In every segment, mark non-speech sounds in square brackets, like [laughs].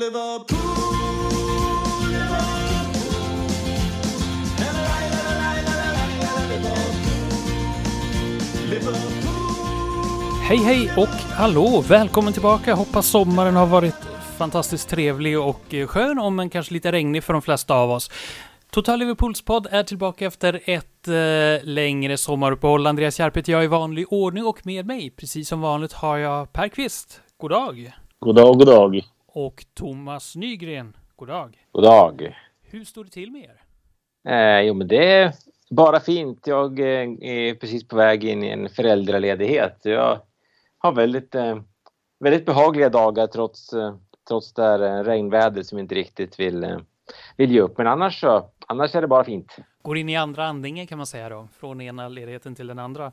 Hej hej och hallå! Välkommen tillbaka! Hoppas sommaren har varit fantastiskt trevlig och eh, skön, om än kanske lite regnig för de flesta av oss. Total Liverpools podd är tillbaka efter ett eh, längre sommaruppehåll. Andreas Järp heter jag i vanlig ordning och med mig, precis som vanligt, har jag Per Kvist. God dag! God dag, god dag. Och Thomas Nygren. God dag! God dag. Hur står det till med er? Eh, jo, men det är bara fint. Jag eh, är precis på väg in i en föräldraledighet. Jag har väldigt, eh, väldigt behagliga dagar trots, eh, trots det här eh, regnvädret som inte riktigt vill, vill ge upp. Men annars så, annars är det bara fint. Går in i andra andningen kan man säga då, från ena ledigheten till den andra.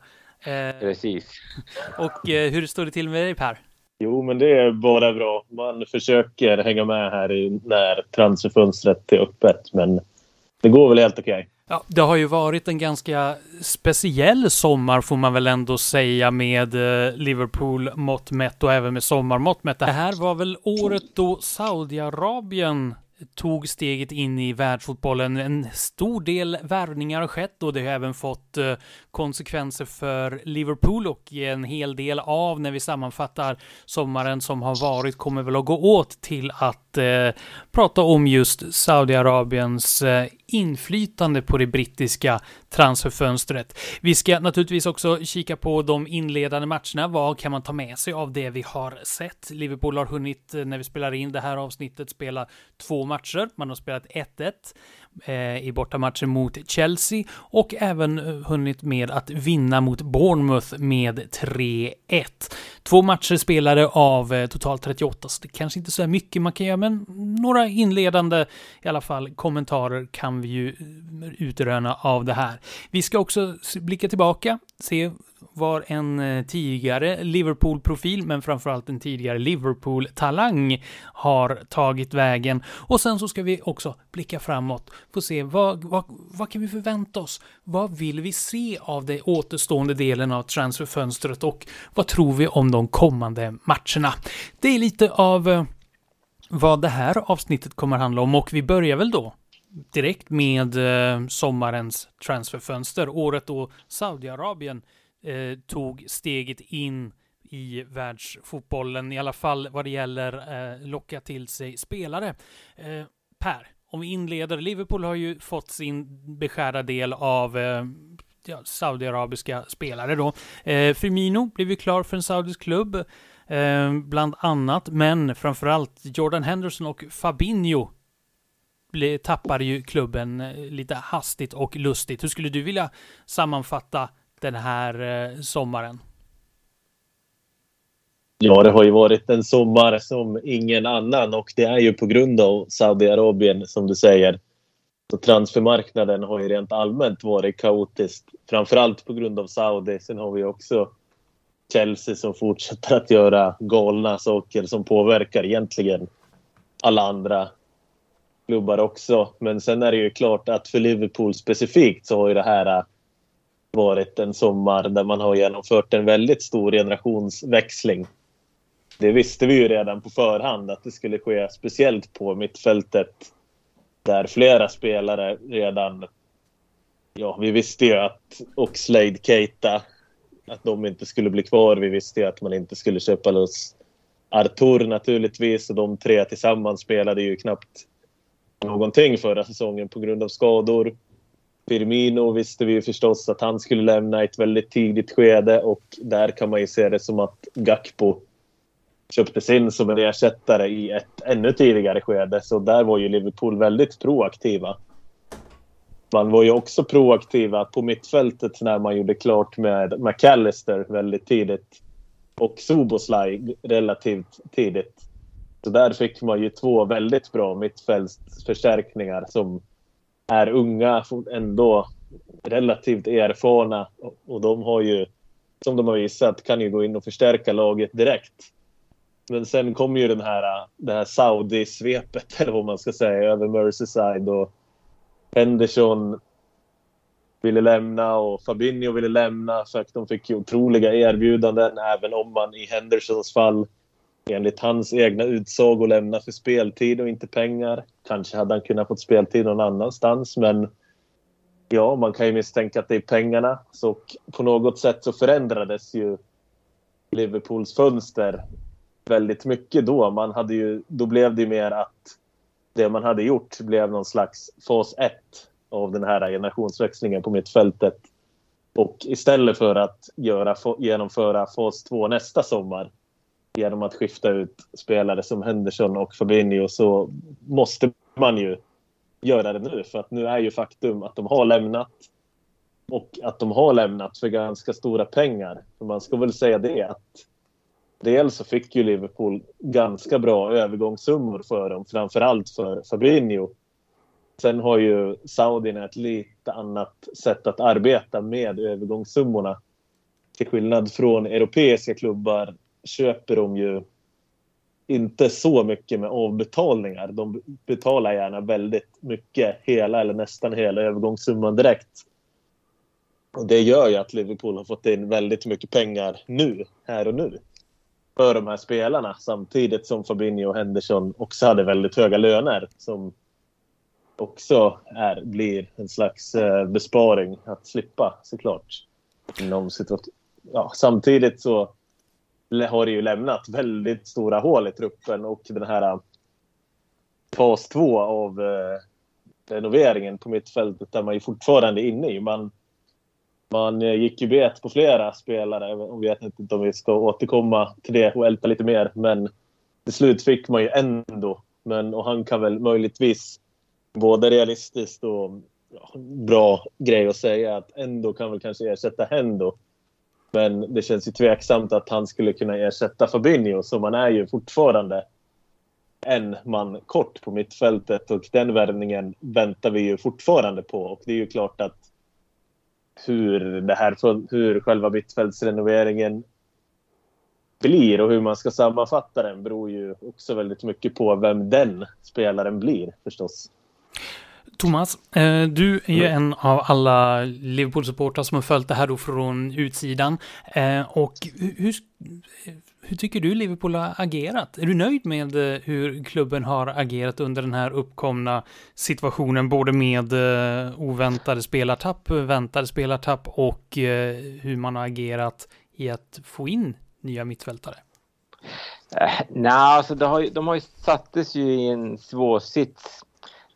Precis. [laughs] och hur står det till med dig Per? Jo, men det är bara bra. Man försöker hänga med här i, när transferfönstret är öppet, men det går väl helt okej. Ja, det har ju varit en ganska speciell sommar får man väl ändå säga med eh, Liverpool mått mätt och även med sommarmått mätt. Det här var väl året då Saudiarabien tog steget in i världsfotbollen. En stor del värvningar har skett och det har även fått eh, konsekvenser för Liverpool och en hel del av när vi sammanfattar sommaren som har varit kommer väl att gå åt till att eh, prata om just Saudiarabiens eh, inflytande på det brittiska transferfönstret. Vi ska naturligtvis också kika på de inledande matcherna. Vad kan man ta med sig av det vi har sett? Liverpool har hunnit, eh, när vi spelar in det här avsnittet, spela två matcher. Man har spelat 1-1 Eh, i bortamatchen mot Chelsea och även eh, hunnit med att vinna mot Bournemouth med 3-1. Två matcher spelade av eh, totalt 38, så det kanske inte är så här mycket man kan göra, men några inledande i alla fall kommentarer kan vi ju utröna av det här. Vi ska också blicka tillbaka, se var en eh, tidigare Liverpool-profil, men framförallt en tidigare Liverpool-talang har tagit vägen. Och sen så ska vi också blicka framåt, få se vad, vad, vad kan vi förvänta oss? Vad vill vi se av det återstående delen av transferfönstret och vad tror vi om de kommande matcherna? Det är lite av eh, vad det här avsnittet kommer handla om och vi börjar väl då direkt med eh, sommarens transferfönster, året då Saudiarabien eh, tog steget in i världsfotbollen, i alla fall vad det gäller eh, locka till sig spelare. Eh, per, om vi inleder, Liverpool har ju fått sin beskärda del av eh, ja, saudiarabiska spelare då. Eh, Firmino blev ju klar för en saudisk klubb, eh, bland annat, men framförallt Jordan Henderson och Fabinho tappade ju klubben eh, lite hastigt och lustigt. Hur skulle du vilja sammanfatta den här eh, sommaren? Ja, det har ju varit en sommar som ingen annan och det är ju på grund av Saudiarabien som du säger. Så transfermarknaden har ju rent allmänt varit kaotisk. Framförallt på grund av Saudi. Sen har vi också Chelsea som fortsätter att göra galna saker som påverkar egentligen alla andra klubbar också. Men sen är det ju klart att för Liverpool specifikt så har ju det här eh, varit en sommar där man har genomfört en väldigt stor generationsväxling. Det visste vi ju redan på förhand att det skulle ske, speciellt på mittfältet där flera spelare redan... Ja, vi visste ju att Oxlade, Keita, att de inte skulle bli kvar. Vi visste ju att man inte skulle köpa loss Artur naturligtvis och de tre tillsammans spelade ju knappt någonting förra säsongen på grund av skador. Firmino visste vi ju förstås att han skulle lämna i ett väldigt tidigt skede och där kan man ju se det som att Gakpo köptes in som en ersättare i ett ännu tidigare skede. Så där var ju Liverpool väldigt proaktiva. Man var ju också proaktiva på mittfältet när man gjorde klart med McAllister väldigt tidigt. Och Soboslaj relativt tidigt. Så där fick man ju två väldigt bra mittfältsförstärkningar som är unga, ändå relativt erfarna. Och de har ju, som de har visat, kan ju gå in och förstärka laget direkt. Men sen kom ju den här, det här Saudi-svepet, [laughs] eller vad man ska säga, över Merseyside. Och Henderson ville lämna och Fabinho ville lämna för att de fick ju otroliga erbjudanden, även om man i Hendersons fall enligt hans egna utsago lämna för speltid och inte pengar. Kanske hade han kunnat fått speltid någon annanstans men ja, man kan ju misstänka att det är pengarna. Så på något sätt så förändrades ju Liverpools fönster väldigt mycket då. Man hade ju, då blev det ju mer att det man hade gjort blev någon slags fas 1 av den här generationsväxlingen på mittfältet. Och istället för att göra, genomföra fas 2 nästa sommar genom att skifta ut spelare som Henderson och Fabinho så måste man ju göra det nu. För att nu är ju faktum att de har lämnat och att de har lämnat för ganska stora pengar. För man ska väl säga det att dels så fick ju Liverpool ganska bra övergångssummor för dem, framförallt för Fabinho. Sen har ju Saudierna ett lite annat sätt att arbeta med övergångssummorna. Till skillnad från europeiska klubbar köper de ju inte så mycket med avbetalningar. De betalar gärna väldigt mycket, hela eller nästan hela övergångssumman direkt. Och det gör ju att Liverpool har fått in väldigt mycket pengar nu, här och nu. För de här spelarna samtidigt som Fabinho och Henderson också hade väldigt höga löner som också är, blir en slags eh, besparing att slippa såklart. Inom ja, samtidigt så har det ju lämnat väldigt stora hål i truppen och den här äh, fas två av eh, renoveringen på mittfältet där man ju fortfarande är inne i. Man, man äh, gick ju bet på flera spelare. Jag vet inte om vi ska återkomma till det och älta lite mer. Men till slut fick man ju ändå. Men, och han kan väl möjligtvis både realistiskt och ja, bra grej att säga att ändå kan väl kanske ersätta Hendo. Men det känns ju tveksamt att han skulle kunna ersätta Fabinho, så man är ju fortfarande en man kort på mittfältet och den värvningen väntar vi ju fortfarande på. Och det är ju klart att hur, det här, hur själva mittfältsrenoveringen blir och hur man ska sammanfatta den beror ju också väldigt mycket på vem den spelaren blir förstås. Thomas, eh, du är ju en av alla Liverpool-supportrar som har följt det här då från utsidan. Eh, och hur, hur tycker du Liverpool har agerat? Är du nöjd med eh, hur klubben har agerat under den här uppkomna situationen, både med oväntade spelartapp, väntade spelartapp och hur man har agerat i att få in nya mittfältare? Nej, alltså de har ju, de har ju sattes ju i en svår sits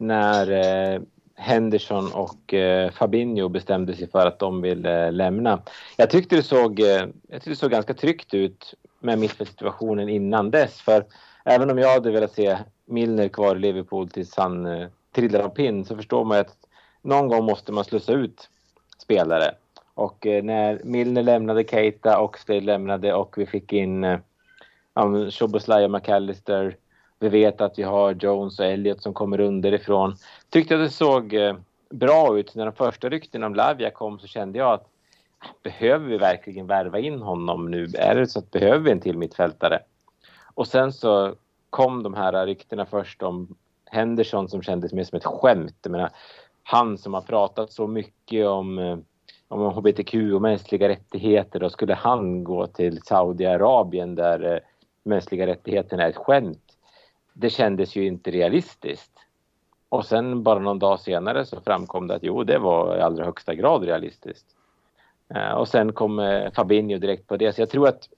när eh, Henderson och eh, Fabinho bestämde sig för att de ville eh, lämna. Jag tyckte det såg, eh, jag tyckte det såg ganska tryggt ut med mittfältssituationen innan dess. För även om jag hade velat se Milner kvar i Liverpool tills han eh, trillar av pinn så förstår man att någon gång måste man slussa ut spelare. Och eh, när Milner lämnade, Keita och lämnade och vi fick in eh, Shoboslaj och McAllister vi vet att vi har Jones och Elliot som kommer underifrån. Tyckte att det såg eh, bra ut. När de första ryktena om Lavia kom så kände jag att ah, behöver vi verkligen värva in honom nu? Är det så att behöver vi en till mittfältare? Och sen så kom de här ryktena först om Henderson som kändes mer som ett skämt. Jag menar, han som har pratat så mycket om, eh, om hbtq och mänskliga rättigheter. Då skulle han gå till Saudiarabien där eh, mänskliga rättigheterna är ett skämt det kändes ju inte realistiskt. Och sen bara någon dag senare så framkom det att jo, det var i allra högsta grad realistiskt. Eh, och sen kom eh, Fabinho direkt på det. Så jag tror att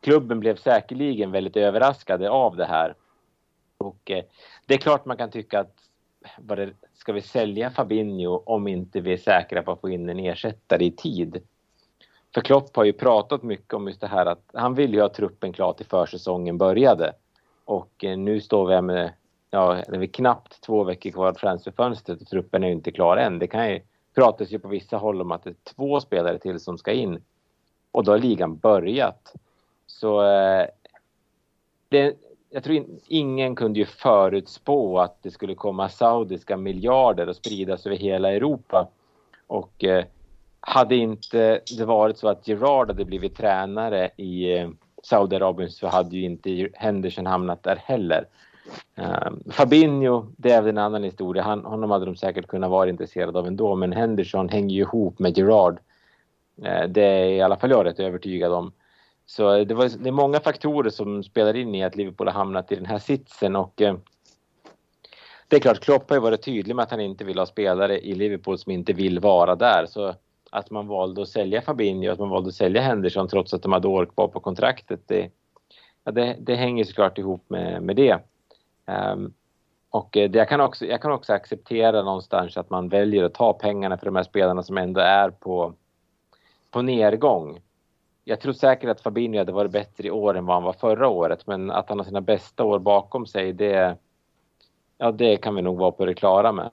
klubben blev säkerligen väldigt överraskade av det här. Och eh, det är klart man kan tycka att det, ska vi sälja Fabinho om inte vi är säkra på att få in en ersättare i tid? För Klopp har ju pratat mycket om just det här att han vill ju ha truppen klar till försäsongen började. Och eh, nu står vi här med, ja, det är knappt två veckor kvar framför transferfönstret och truppen är ju inte klar än. Det kan ju pratas ju på vissa håll om att det är två spelare till som ska in. Och då har ligan börjat. Så eh, det, jag tror ingen kunde ju förutspå att det skulle komma saudiska miljarder och spridas över hela Europa. Och eh, hade inte det varit så att Gerard hade blivit tränare i eh, Saudiarabien så hade ju inte Henderson hamnat där heller. Um, Fabinho, det är en annan historia. Han, honom hade de säkert kunnat vara intresserade av ändå, men Henderson hänger ju ihop med Gerard. Uh, det är i alla fall jag rätt övertygad om. Så det, var, det är många faktorer som spelar in i att Liverpool har hamnat i den här sitsen och uh, det är klart, Klopp har ju varit tydlig med att han inte vill ha spelare i Liverpool som inte vill vara där. Så att man valde att sälja Fabinho, att man valde att sälja Henderson trots att de hade år kvar på kontraktet, det, ja, det, det hänger såklart ihop med, med det. Um, och eh, det, jag, kan också, jag kan också acceptera någonstans att man väljer att ta pengarna för de här spelarna som ändå är på, på nedgång. Jag tror säkert att Fabinho hade varit bättre i år än vad han var förra året, men att han har sina bästa år bakom sig, det, ja, det kan vi nog vara på det klara med.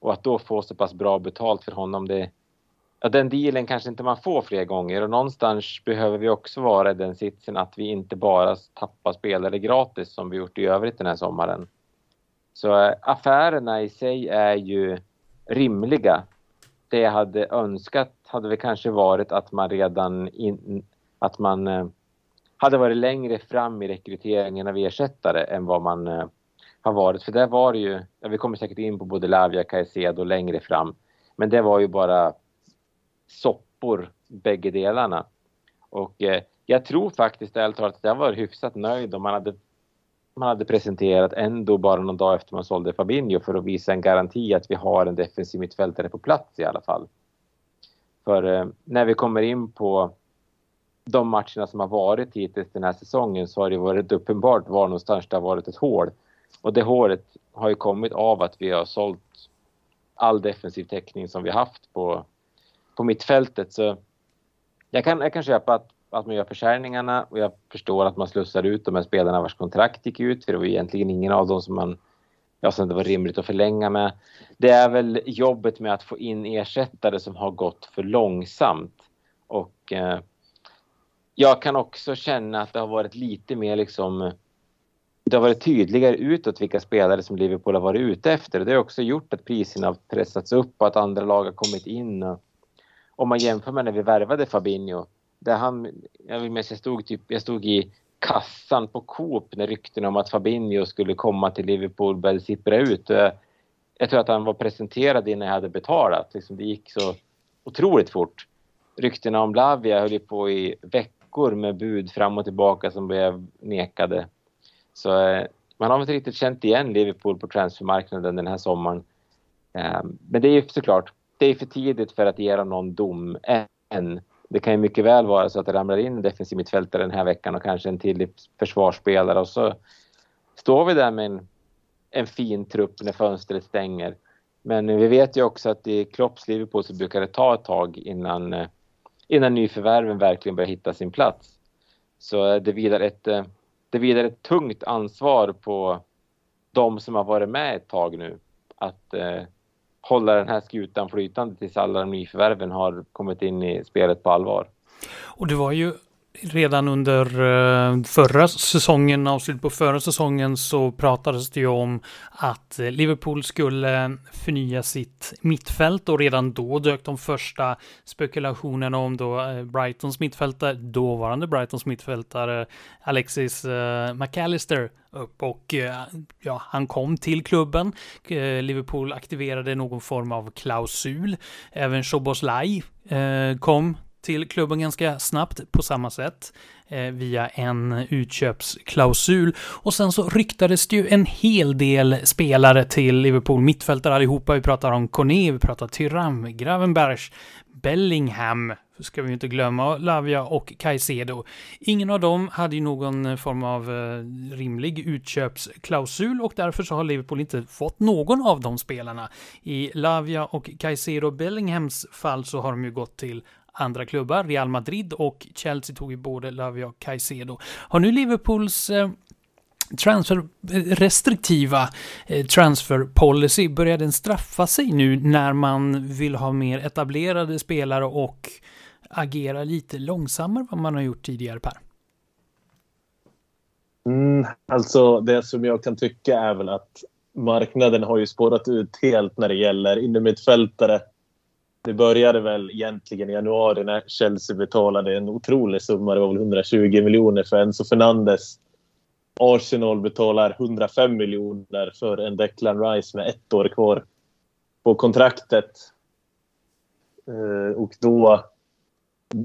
Och att då få så pass bra betalt för honom, det, ja, den dealen kanske inte man får fler gånger och någonstans behöver vi också vara i den sitsen att vi inte bara tappar spelare gratis som vi gjort i övrigt den här sommaren. Så eh, affärerna i sig är ju rimliga. Det jag hade önskat hade väl kanske varit att man redan in, att man eh, hade varit längre fram i rekryteringen av ersättare än vad man eh, har varit. För där var det ju, ja, vi kommer säkert in på både Lavia, Caicedo längre fram. Men det var ju bara soppor bägge delarna. Och eh, jag tror faktiskt ärligt talat att jag var hyfsat nöjd om man hade, man hade presenterat ändå bara någon dag efter man sålde Fabinho för att visa en garanti att vi har en defensiv mittfältare på plats i alla fall. För eh, när vi kommer in på de matcherna som har varit hittills den här säsongen så har det varit uppenbart var någonstans det har varit ett hål. Och det hålet har ju kommit av att vi har sålt all defensiv täckning som vi haft på, på mittfältet. Så jag kan, jag kan köpa att, att man gör försäljningarna och jag förstår att man slussar ut de här spelarna vars kontrakt gick ut. För det var egentligen ingen av dem som man ja, som det var rimligt att förlänga med. Det är väl jobbet med att få in ersättare som har gått för långsamt. Och eh, jag kan också känna att det har varit lite mer liksom det har varit tydligare utåt vilka spelare som Liverpool har varit ute efter. Det har också gjort att priserna har pressats upp och att andra lag har kommit in. Och, om man jämför med när vi värvade Fabinho. Där han, jag vill jag stod, typ, jag stod i kassan på Coop när ryktena om att Fabinho skulle komma till Liverpool började sippra ut. Jag, jag tror att han var presenterad innan jag hade betalat. Liksom det gick så otroligt fort. Ryktena om Lavia höll på i veckor med bud fram och tillbaka som blev nekade. Så eh, man har inte riktigt känt igen Liverpool på transfermarknaden den här sommaren. Eh, men det är ju såklart, det är för tidigt för att ge dem någon dom än. Det kan ju mycket väl vara så att det ramlar in en defensiv mittfältare den här veckan och kanske en till försvarsspelare och så står vi där med en, en fin trupp när fönstret stänger. Men vi vet ju också att i Klopps Liverpool så brukar det ta ett tag innan, eh, innan nyförvärven verkligen börjar hitta sin plats. Så det vilar ett eh, det vilar ett tungt ansvar på de som har varit med ett tag nu att eh, hålla den här skutan flytande tills alla de nyförvärven har kommit in i spelet på allvar. Och det var ju redan under eh, förra säsongen, avslut på förra säsongen, så pratades det ju om att eh, Liverpool skulle förnya sitt mittfält och redan då dök de första spekulationerna om då eh, Brightons mittfältare, dåvarande Brightons mittfältare Alexis McAllister upp och ja, han kom till klubben. Liverpool aktiverade någon form av klausul. Även Soboslaj kom till klubben ganska snabbt på samma sätt eh, via en utköpsklausul. Och sen så ryktades det ju en hel del spelare till Liverpool, mittfältare allihopa. Vi pratar om Kone, vi pratar Tyram, Gravenbergs, Bellingham, ska vi ju inte glömma, Lavia och Caicedo. Ingen av dem hade ju någon form av eh, rimlig utköpsklausul och därför så har Liverpool inte fått någon av de spelarna. I Lavia och Caicedo Bellinghams fall så har de ju gått till andra klubbar. Real Madrid och Chelsea tog ju både Lavia och Caicedo. Har nu Liverpools eh, transfer, eh, restriktiva eh, transferpolicy, börjar den straffa sig nu när man vill ha mer etablerade spelare och agera lite långsammare vad man har gjort tidigare Per? Mm, alltså det som jag kan tycka är väl att marknaden har ju spårat ut helt när det gäller innermittfältare det började väl egentligen i januari när Chelsea betalade en otrolig summa. Det var väl 120 miljoner för Enzo Fernandes. Arsenal betalar 105 miljoner för en Declan Rice med ett år kvar på kontraktet. Eh, och då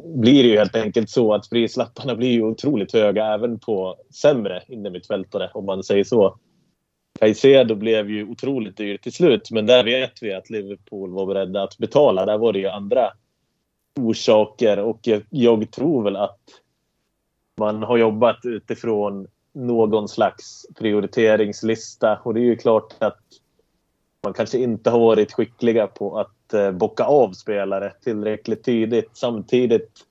blir det ju helt enkelt så att prislapparna blir ju otroligt höga även på sämre innermittfältare om man säger så. Caicedo blev ju otroligt dyr till slut men där vet vi att Liverpool var beredda att betala. Där var det ju andra orsaker och jag, jag tror väl att man har jobbat utifrån någon slags prioriteringslista och det är ju klart att man kanske inte har varit skickliga på att eh, bocka av spelare tillräckligt tidigt. Samtidigt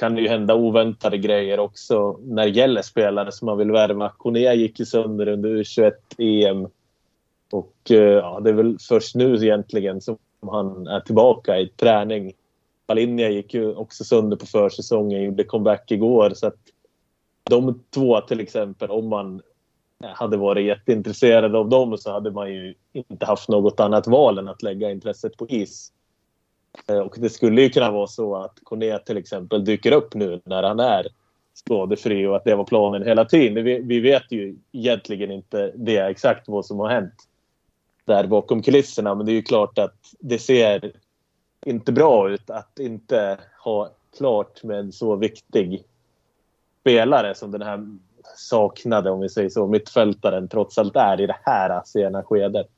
kan det ju hända oväntade grejer också när det gäller spelare som man vill värva. Kone gick ju sönder under U21-EM och eh, ja, det är väl först nu egentligen som han är tillbaka i träning. Palinja gick ju också sönder på försäsongen, gjorde comeback igår så att de två till exempel, om man hade varit jätteintresserad av dem så hade man ju inte haft något annat val än att lägga intresset på is. Eh, och det skulle ju kunna vara så att Kone till exempel dyker upp nu när han är skadefri och att det var planen hela tiden. Vi, vi vet ju egentligen inte det exakt vad som har hänt där bakom kulisserna men det är ju klart att det ser inte bra ut att inte ha klart med en så viktig spelare som den här saknade, om vi säger så, mittfältaren trots allt är i det här sena skedet.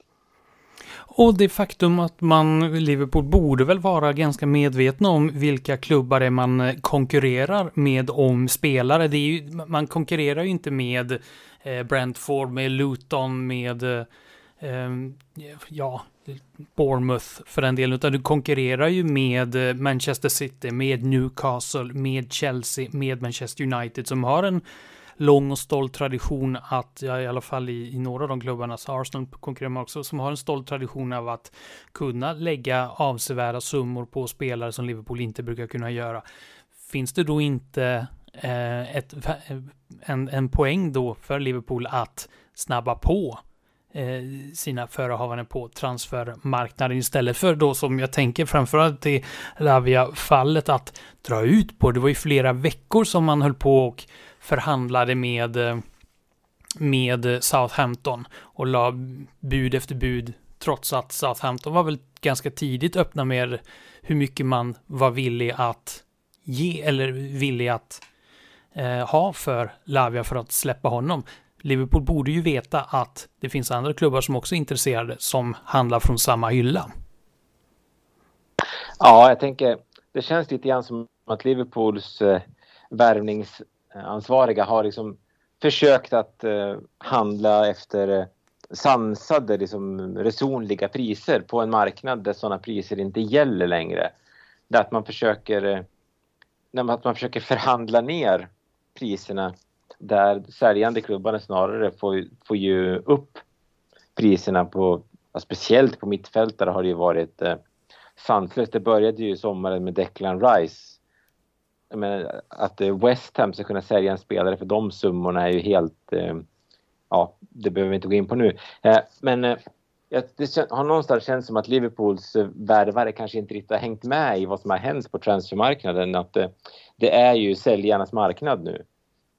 Och det faktum att man, Liverpool, borde väl vara ganska medvetna om vilka klubbar det är man eh, konkurrerar med om spelare. Det är ju, man konkurrerar ju inte med eh, Brentford, med Luton, med eh, ehm, ja, Bournemouth för den delen, utan du konkurrerar ju med eh, Manchester City, med Newcastle, med Chelsea, med Manchester United som har en lång och stolt tradition att, ja, i alla fall i, i några av de klubbarna, så Arsenal konkurrerar man också, som har en stolt tradition av att kunna lägga avsevärda summor på spelare som Liverpool inte brukar kunna göra. Finns det då inte eh, ett, eh, en, en poäng då för Liverpool att snabba på eh, sina förehavanden på transfermarknaden istället för då som jag tänker framförallt i Lavia-fallet att dra ut på. Det var ju flera veckor som man höll på och förhandlade med, eh, med Southampton och la bud efter bud trots att Southampton var väl ganska tidigt öppna med hur mycket man var villig att ge eller villig att eh, ha för Lavia för att släppa honom. Liverpool borde ju veta att det finns andra klubbar som också är intresserade som handlar från samma hylla. Ja, jag tänker det känns lite grann som att Liverpools eh, värvnings Eh, ansvariga har liksom försökt att eh, handla efter eh, sansade, liksom, resonliga priser på en marknad där sådana priser inte gäller längre. Där att man försöker, att man försöker förhandla ner priserna där säljande klubbarna snarare får, får ju upp priserna på, speciellt på mittfältare har det ju varit eh, sanslöst. Det började ju sommaren med Declan Rice menar, att eh, West Ham ska kunna sälja en spelare för de summorna är ju helt... Eh, ja, det behöver vi inte gå in på nu. Eh, men eh, det har någonstans känts som att Liverpools eh, värvare kanske inte riktigt har hängt med i vad som har hänt på transfermarknaden. Att eh, det är ju säljarnas marknad nu.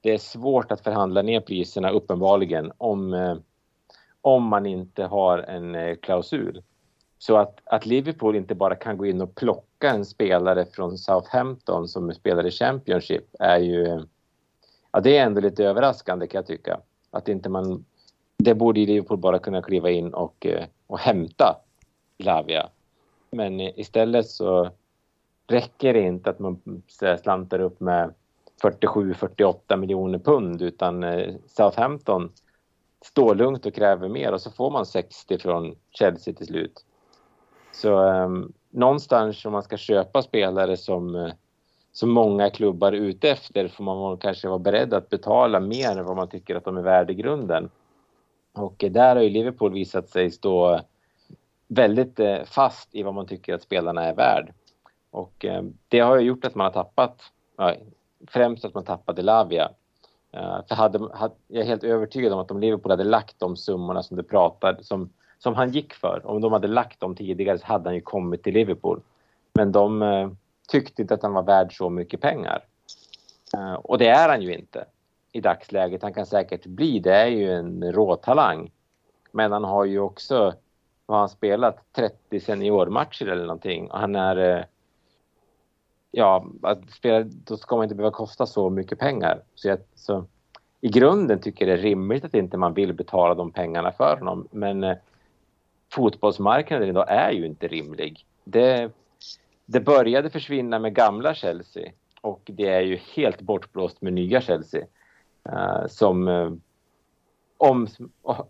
Det är svårt att förhandla ner priserna uppenbarligen om, eh, om man inte har en klausul. Så att, att Liverpool inte bara kan gå in och plocka en spelare från Southampton som spelar i Championship är ju... Ja, det är ändå lite överraskande kan jag tycka. Att inte man... Det borde Liverpool bara kunna kliva in och, eh, och hämta Lavia. Men istället så räcker det inte att man slantar upp med 47-48 miljoner pund utan eh, Southampton står lugnt och kräver mer och så får man 60 från Chelsea till slut. Så um, någonstans om man ska köpa spelare som, eh, som många klubbar är ute efter får man kanske vara beredd att betala mer än vad man tycker att de är värda i grunden. Och eh, där har ju Liverpool visat sig stå väldigt eh, fast i vad man tycker att spelarna är värd. Och det har ju gjort att man har tappat, främst att man tappade Lavia. För hade, hade, jag är helt övertygad om att om Liverpool hade lagt de summorna som det pratade, som som han gick för. Om de hade lagt dem tidigare så hade han ju kommit till Liverpool. Men de eh, tyckte inte att han var värd så mycket pengar. Eh, och det är han ju inte i dagsläget. Han kan säkert bli, det är ju en råtalang. Men han har ju också, vad han spelat, 30 seniormatcher eller någonting. Och han är, eh, ja, att spela, då ska man inte behöva kosta så mycket pengar. Så, jag, så i grunden tycker jag det är rimligt att inte man vill betala de pengarna för honom. Men eh, fotbollsmarknaden idag är ju inte rimlig. Det, det började försvinna med gamla Chelsea och det är ju helt bortblåst med nya Chelsea. Uh, som uh, om, uh,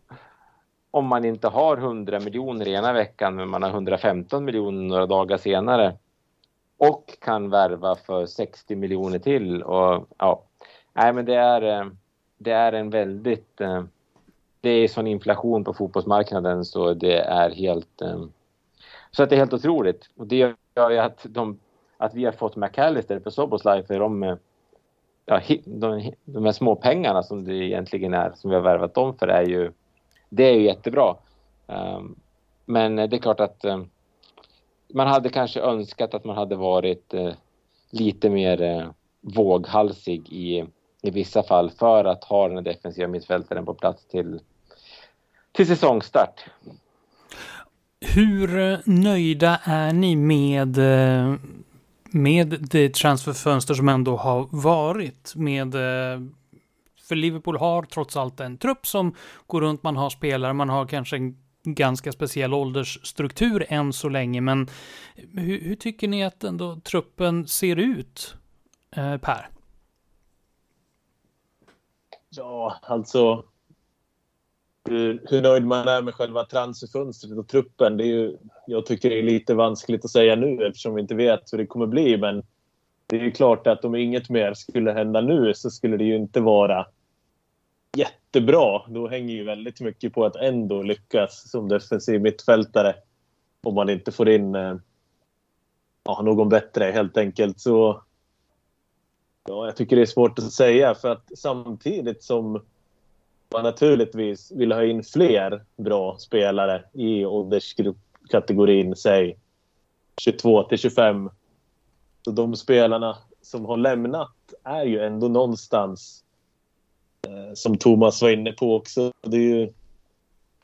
om man inte har 100 miljoner ena veckan men man har 115 miljoner några dagar senare och kan värva för 60 miljoner till och ja, nej men det är, eh, det är en väldigt det är sån inflation på fotbollsmarknaden så det är helt ehm, så att det är helt otroligt och det gör ju att de att vi har fått McAllister på Soboslaj för de, ja, de, de här små pengarna som det egentligen är som vi har värvat dem för är ju det är ju jättebra. Um, men det är klart att um, man hade kanske önskat att man hade varit uh, lite mer uh, våghalsig i, i vissa fall för att ha den defensiva mittfältaren på plats till, till säsongstart. Hur nöjda är ni med med det transferfönster som ändå har varit med eh, för Liverpool har trots allt en trupp som går runt, man har spelare, man har kanske en ganska speciell åldersstruktur än så länge, men hur, hur tycker ni att ändå truppen ser ut, eh, Per? Ja, alltså hur, hur nöjd man är med själva transferfönstret och truppen. Det är ju, jag tycker det är lite vanskligt att säga nu eftersom vi inte vet hur det kommer bli. Men det är ju klart att om inget mer skulle hända nu så skulle det ju inte vara jättebra. Då hänger ju väldigt mycket på att ändå lyckas som defensiv mittfältare. Om man inte får in eh, ja, någon bättre helt enkelt. Så ja, jag tycker det är svårt att säga för att samtidigt som man naturligtvis vill ha in fler bra spelare i ålderskategorin, säg 22 till 25. Så de spelarna som har lämnat är ju ändå någonstans, eh, som Thomas var inne på också, det är ju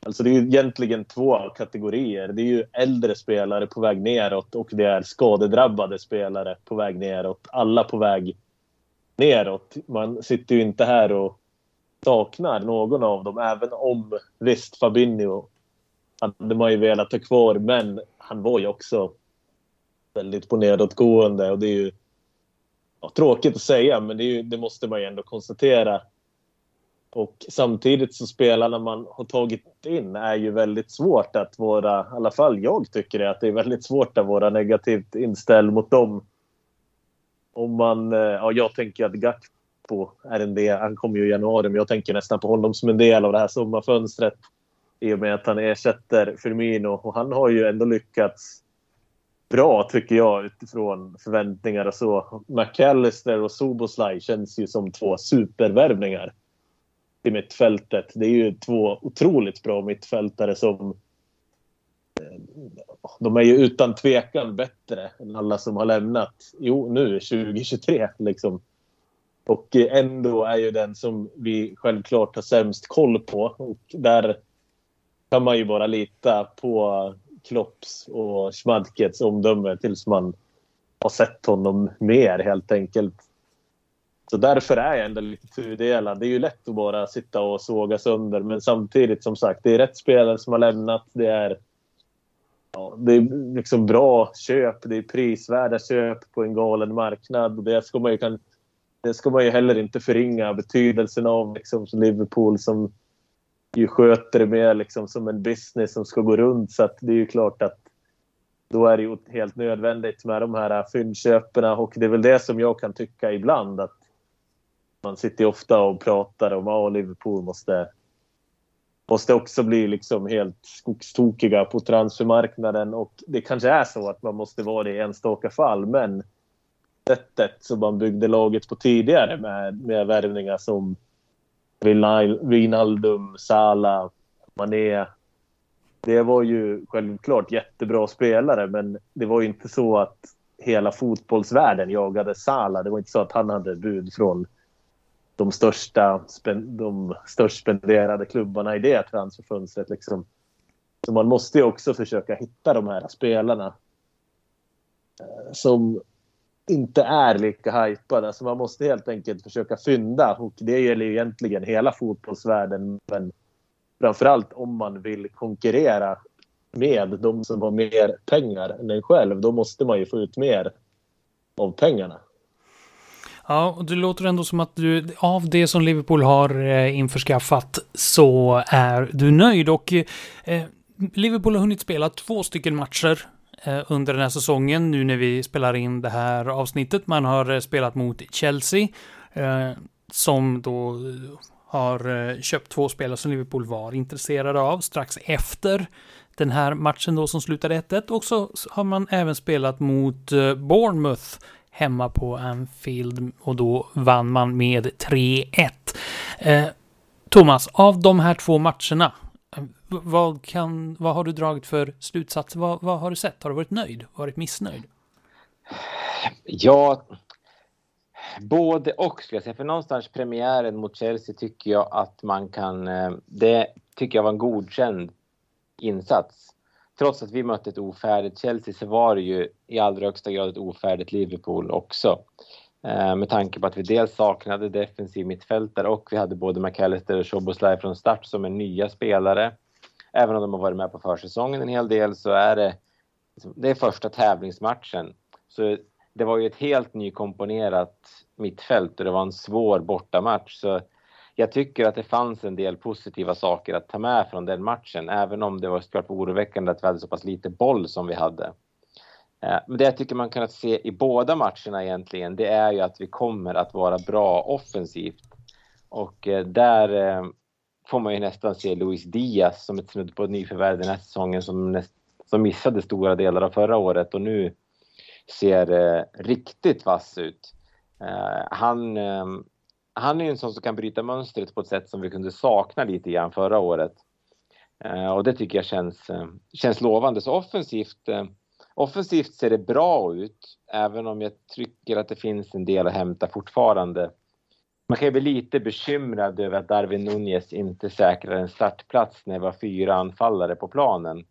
Alltså det är ju egentligen två kategorier. Det är ju äldre spelare på väg neråt och det är skadedrabbade spelare på väg neråt. Alla på väg neråt. Man sitter ju inte här och saknar någon av dem. Även om visst Fabinho hade man ju velat ha kvar men han var ju också väldigt på nedåtgående och det är ju ja, tråkigt att säga men det, ju, det, måste man ju ändå konstatera. Och samtidigt så spelarna man har tagit in är ju väldigt svårt att vara, i alla fall jag tycker det, att det är väldigt svårt att vara negativt inställd mot dem. Om man, eh, ja jag tänker att Gakpo på RND. Han kommer ju i januari, men jag tänker nästan på honom som en del av det här sommarfönstret. I och med att han ersätter Firmino. Och han har ju ändå lyckats bra, tycker jag, utifrån förväntningar och så. McAllister och Soboslaj känns ju som två supervärvningar i mittfältet. Det är ju två otroligt bra mittfältare som eh, de är ju utan tvekan bättre än alla som har lämnat. Jo, nu 2023 liksom. Och ändå är ju den som vi självklart har sämst koll på. Och där kan man ju bara lita på Klopps och Schmadkets omdöme tills man har sett honom mer helt enkelt. Så därför är jag ändå lite tudelad. Det är ju lätt att bara sitta och såga sönder men samtidigt som sagt, det är rätt spelare som har lämnat. Det är, ja, det är liksom bra köp, det är prisvärda köp på en galen marknad. Det ska man ju kan det ska man ju heller inte förringa betydelsen av liksom, som Liverpool som ju sköter det mer liksom, som en business som ska gå runt. Så att det är ju klart att då är det ju helt nödvändigt med de här fyndköpen. Och det är väl det som jag kan tycka ibland att man sitter ofta och pratar om att Liverpool måste, måste också bli liksom helt skogstokiga på transfermarknaden. Och det kanske är så att man måste vara det i enstaka fall. Men sättet som man byggde laget på tidigare med, med värvningar som Wijnaldum, Salah, Mané. Det var ju självklart jättebra spelare men det var ju inte så att hela fotbollsvärlden jagade Salah. Det var inte så att han hade bud från de största de störst spenderade klubbarna i det transferfönstret. Liksom. Så man måste ju också försöka hitta de här spelarna eh, som inte är lika hajpad. Alltså man måste helt enkelt försöka fynda och det gäller ju egentligen hela fotbollsvärlden. Men framförallt om man vill konkurrera med de som har mer pengar än en själv. Då måste man ju få ut mer av pengarna. Ja, och det låter ändå som att du av det som Liverpool har eh, införskaffat så är du nöjd och eh, Liverpool har hunnit spela två stycken matcher Eh, under den här säsongen nu när vi spelar in det här avsnittet. Man har eh, spelat mot Chelsea eh, som då har köpt två spelare som Liverpool var intresserade av strax efter den här matchen då som slutade 1-1 och så har man även spelat mot Bournemouth hemma på Anfield och då vann man med 3-1. Thomas, av de här två matcherna, vad, kan, vad har du dragit för slutsatser? Vad, vad har du sett? Har du varit nöjd? Varit missnöjd? Ja, både och skulle jag säga. För någonstans premiären mot Chelsea tycker jag att man kan... Eh, det tycker jag var en godkänd insats trots att vi mötte ett ofärdigt Chelsea så var det ju i allra högsta grad ett ofärdigt Liverpool också. Eh, med tanke på att vi dels saknade defensiv mittfältare och vi hade både McAllister och Szoboszlai från start som är nya spelare. Även om de har varit med på försäsongen en hel del så är det, liksom, det är första tävlingsmatchen. Så det var ju ett helt nykomponerat mittfält och det var en svår bortamatch. Så jag tycker att det fanns en del positiva saker att ta med från den matchen, även om det var såklart oroväckande att vi hade så pass lite boll som vi hade. Eh, men det jag tycker man kunnat se i båda matcherna egentligen, det är ju att vi kommer att vara bra offensivt. Och eh, där eh, får man ju nästan se Luis Diaz som ett snudd på nyförvärv den här säsongen som, näst, som missade stora delar av förra året och nu ser eh, riktigt vass ut. Eh, han ehm, han är ju en sån som kan bryta mönstret på ett sätt som vi kunde sakna lite grann förra året. Eh, och det tycker jag känns, eh, känns lovande. Så offensivt, eh, offensivt ser det bra ut, även om jag tycker att det finns en del att hämta fortfarande. Man kan ju bli lite bekymrad över att Darwin Nunez inte säkrar en startplats när det var fyra anfallare på planen.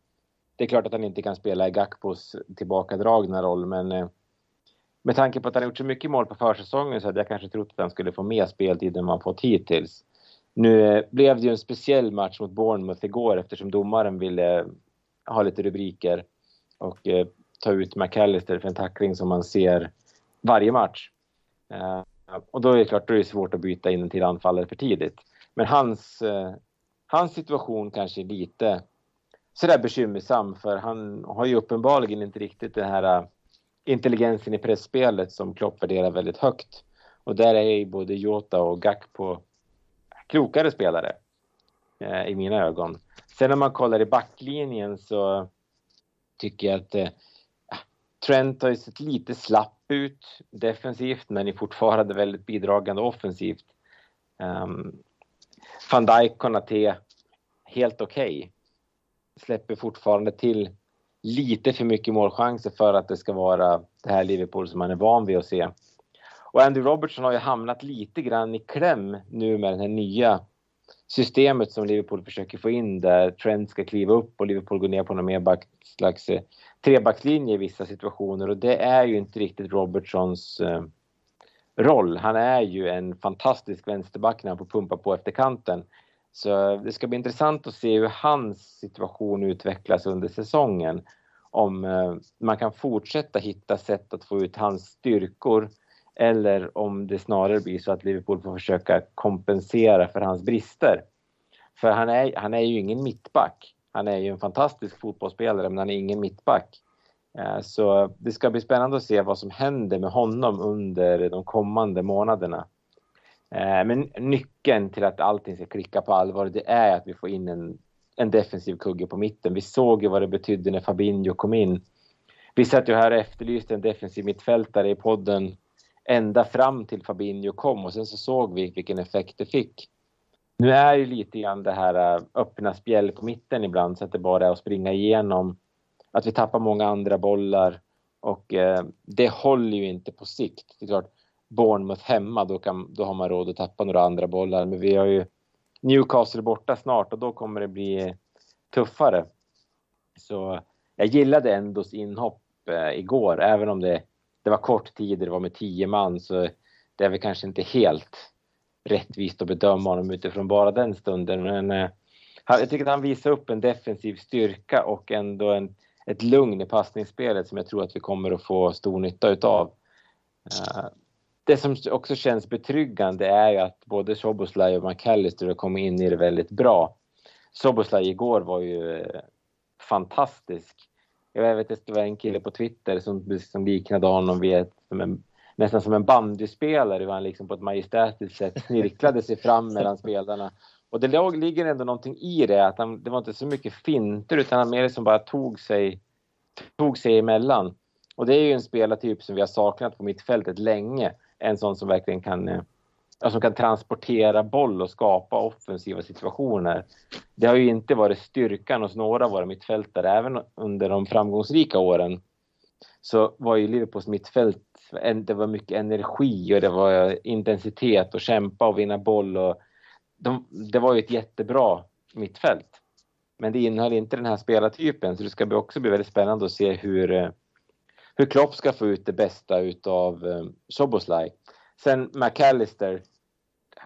Det är klart att han inte kan spela i Gakpos tillbakadragna roll, men eh, med tanke på att han gjort så mycket mål på försäsongen så hade jag kanske trott att han skulle få mer speltid än man fått hittills. Nu eh, blev det ju en speciell match mot Bournemouth igår eftersom domaren ville eh, ha lite rubriker och ta ut McAllister för en tackling som man ser varje match. Och då är det klart, då är det svårt att byta in en till anfallare för tidigt. Men hans, eh, hans situation kanske är lite sådär bekymmersam för han har ju uppenbarligen inte riktigt den här eh, intelligensen i pressspelet som Klopp värderar väldigt högt. Och där är ju både Jota och Gakpo klokare spelare eh, i mina ögon. Sen när man kollar i backlinjen så tycker jag att eh, Trent har ju sett lite slapp ut defensivt men är fortfarande väldigt bidragande offensivt. Um, Van Dijk, Konate, helt okej. Okay. Släpper fortfarande till lite för mycket målchanser för att det ska vara det här Liverpool som man är van vid att se. Och Andy Robertson har ju hamnat lite grann i kläm nu med den här nya systemet som Liverpool försöker få in där Trent ska kliva upp och Liverpool går ner på någon mer back, slags eh, trebackslinje i vissa situationer och det är ju inte riktigt Robertsons eh, roll. Han är ju en fantastisk vänsterback när han får pumpa på efter kanten. Så det ska bli intressant att se hur hans situation utvecklas under säsongen. Om eh, man kan fortsätta hitta sätt att få ut hans styrkor eller om det snarare blir så att Liverpool får försöka kompensera för hans brister. För han är, han är ju ingen mittback. Han är ju en fantastisk fotbollsspelare men han är ingen mittback. Eh, så det ska bli spännande att se vad som händer med honom under de kommande månaderna. Eh, men nyckeln till att allting ska klicka på allvar, det är att vi får in en, en defensiv kugge på mitten. Vi såg ju vad det betydde när Fabinho kom in. Vi satt ju här och efterlyste en defensiv mittfältare i podden ända fram till Fabinho kom och sen så såg vi vilken effekt det fick. Nu är ju lite grann det här äh, öppna spjäll på mitten ibland så att det bara är att springa igenom. Att vi tappar många andra bollar och eh, det håller ju inte på sikt. Det är klart, Bournemouth hemma, då, kan, då har man råd att tappa några andra bollar. Men vi har ju Newcastle borta snart och då kommer det bli tuffare. Så jag gillade Endos inhopp eh, igår, även om det det var kort tid, det var med tio man så det är väl kanske inte helt rättvist att bedöma honom utifrån bara den stunden. Men eh, jag tycker att han visar upp en defensiv styrka och ändå en, ett lugn i passningsspelet som jag tror att vi kommer att få stor nytta utav. Eh, det som också känns betryggande är ju att både Soboslaj och McAllister har kommit in i det väldigt bra. Soboslaj igår var ju eh, fantastisk. Jag vet att det var en kille på Twitter som, som liknade honom vid ett, som en, nästan som en bandyspelare, hur han liksom på ett majestätiskt sätt snirklade sig fram mellan spelarna. Och det låg, ligger ändå någonting i det, att han, det var inte så mycket finter utan han mer liksom bara tog sig, tog sig emellan. Och det är ju en spelartyp som vi har saknat på mittfältet länge. En sån som verkligen kan, eh, alltså som kan transportera boll och skapa offensiva situationer. Det har ju inte varit styrkan hos några av våra mittfältare, även under de framgångsrika åren. Så var ju Liverpools mittfält, det var mycket energi och det var intensitet och kämpa och vinna boll och de, det var ju ett jättebra mittfält. Men det innehöll inte den här spelartypen så det ska också bli väldigt spännande att se hur, hur Klopp ska få ut det bästa utav eh, Soboslaj. Sen McAllister,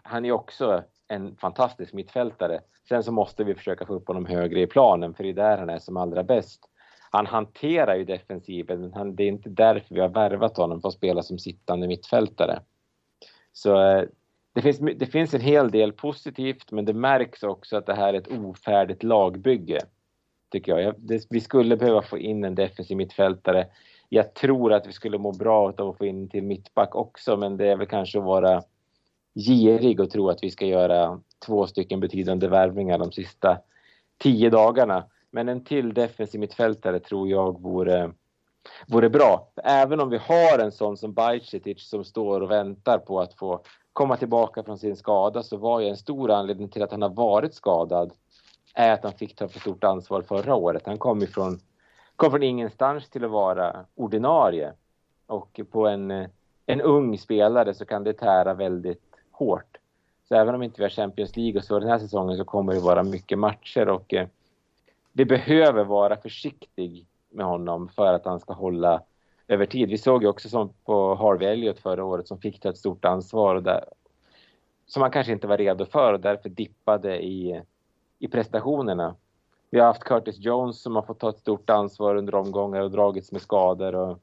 han är också en fantastisk mittfältare. Sen så måste vi försöka få upp honom högre i planen för det är där han är som allra bäst. Han hanterar ju defensiven, men det är inte därför vi har värvat honom för att spela som sittande mittfältare. Så eh, det finns, det finns en hel del positivt, men det märks också att det här är ett ofärdigt lagbygge. Tycker jag. Det, vi skulle behöva få in en defensiv mittfältare. Jag tror att vi skulle må bra av att få in till mittback också, men det är väl kanske att vara girig och tro att vi ska göra två stycken betydande värvningar de sista tio dagarna. Men en till defensiv mittfältare tror jag vore, vore bra. Även om vi har en sån som Bajcetic som står och väntar på att få komma tillbaka från sin skada så var ju en stor anledning till att han har varit skadad är att han fick ta för stort ansvar förra året. Han kom ifrån, kom från ingenstans till att vara ordinarie och på en, en ung spelare så kan det tära väldigt hårt. Så även om inte vi har Champions League och så den här säsongen så kommer det vara mycket matcher och eh, vi behöver vara försiktig med honom för att han ska hålla över tid. Vi såg ju också som på Harvey Elliot förra året som fick ta ett stort ansvar och där, som han kanske inte var redo för och därför dippade i, i prestationerna. Vi har haft Curtis Jones som har fått ta ett stort ansvar under omgångar och dragits med skador. Och,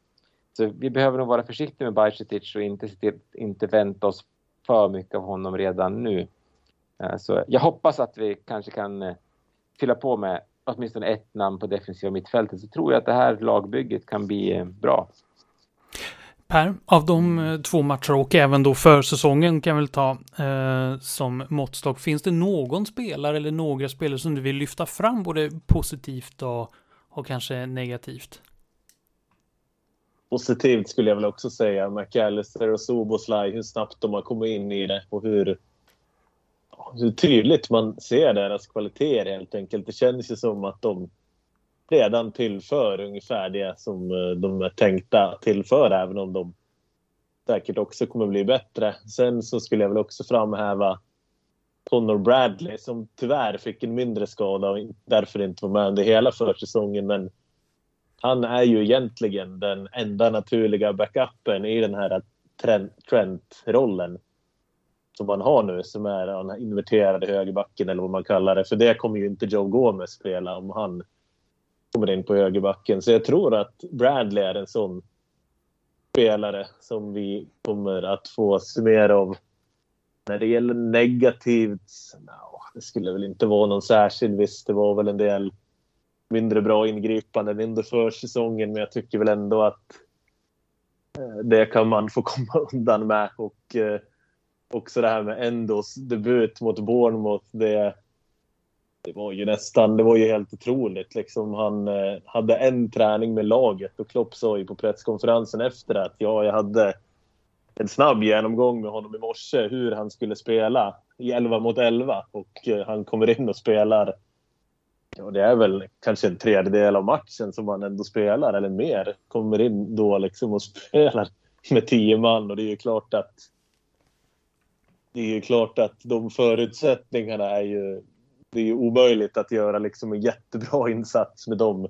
så vi behöver nog vara försiktiga med Bajcetic och inte, inte vänta oss för mycket av honom redan nu. Eh, så jag hoppas att vi kanske kan eh, fylla på med åtminstone ett namn på defensiva mittfältet så tror jag att det här lagbygget kan bli eh, bra. Per, av de två matcher och även då försäsongen kan jag väl ta eh, som måttstock. Finns det någon spelare eller några spelare som du vill lyfta fram både positivt och, och kanske negativt? Positivt skulle jag väl också säga. McAllister och Soboslaj, hur snabbt de har kommit in i det och hur, hur tydligt man ser deras kvaliteter helt enkelt. Det känns ju som att de redan tillför ungefär det som eh, de är tänkta tillföra, även om de säkert också kommer bli bättre. Sen så skulle jag väl också framhäva Connor Bradley som tyvärr fick en mindre skada och därför inte var med under hela försäsongen. Men han är ju egentligen den enda naturliga backupen i den här Trent-rollen som man har nu, som är den inverterade högerbacken eller vad man kallar det. För det kommer ju inte Joe Gomez spela om han kommer in på högerbacken. Så jag tror att Bradley är en sån spelare som vi kommer att få se mer av. När det gäller negativt, no, det skulle väl inte vara någon särskild. Visst, det var väl en del mindre bra ingripanden under försäsongen, men jag tycker väl ändå att eh, det kan man få [laughs] komma undan med. Och eh, också det här med Endos debut mot Bournemouth. Det, det var ju nästan, det var ju helt otroligt. Liksom han eh, hade en träning med laget och Klopp sa ju på presskonferensen efter att ja, jag hade en snabb genomgång med honom i morse hur han skulle spela i 11 mot 11 och eh, han kommer in och spelar och det är väl kanske en tredjedel av matchen som han ändå spelar, eller mer. Kommer in då liksom och [laughs] spelar med tio man och det är ju klart att det är ju klart att de förutsättningarna är ju... Det är ju omöjligt att göra liksom en jättebra [laughs] insats med de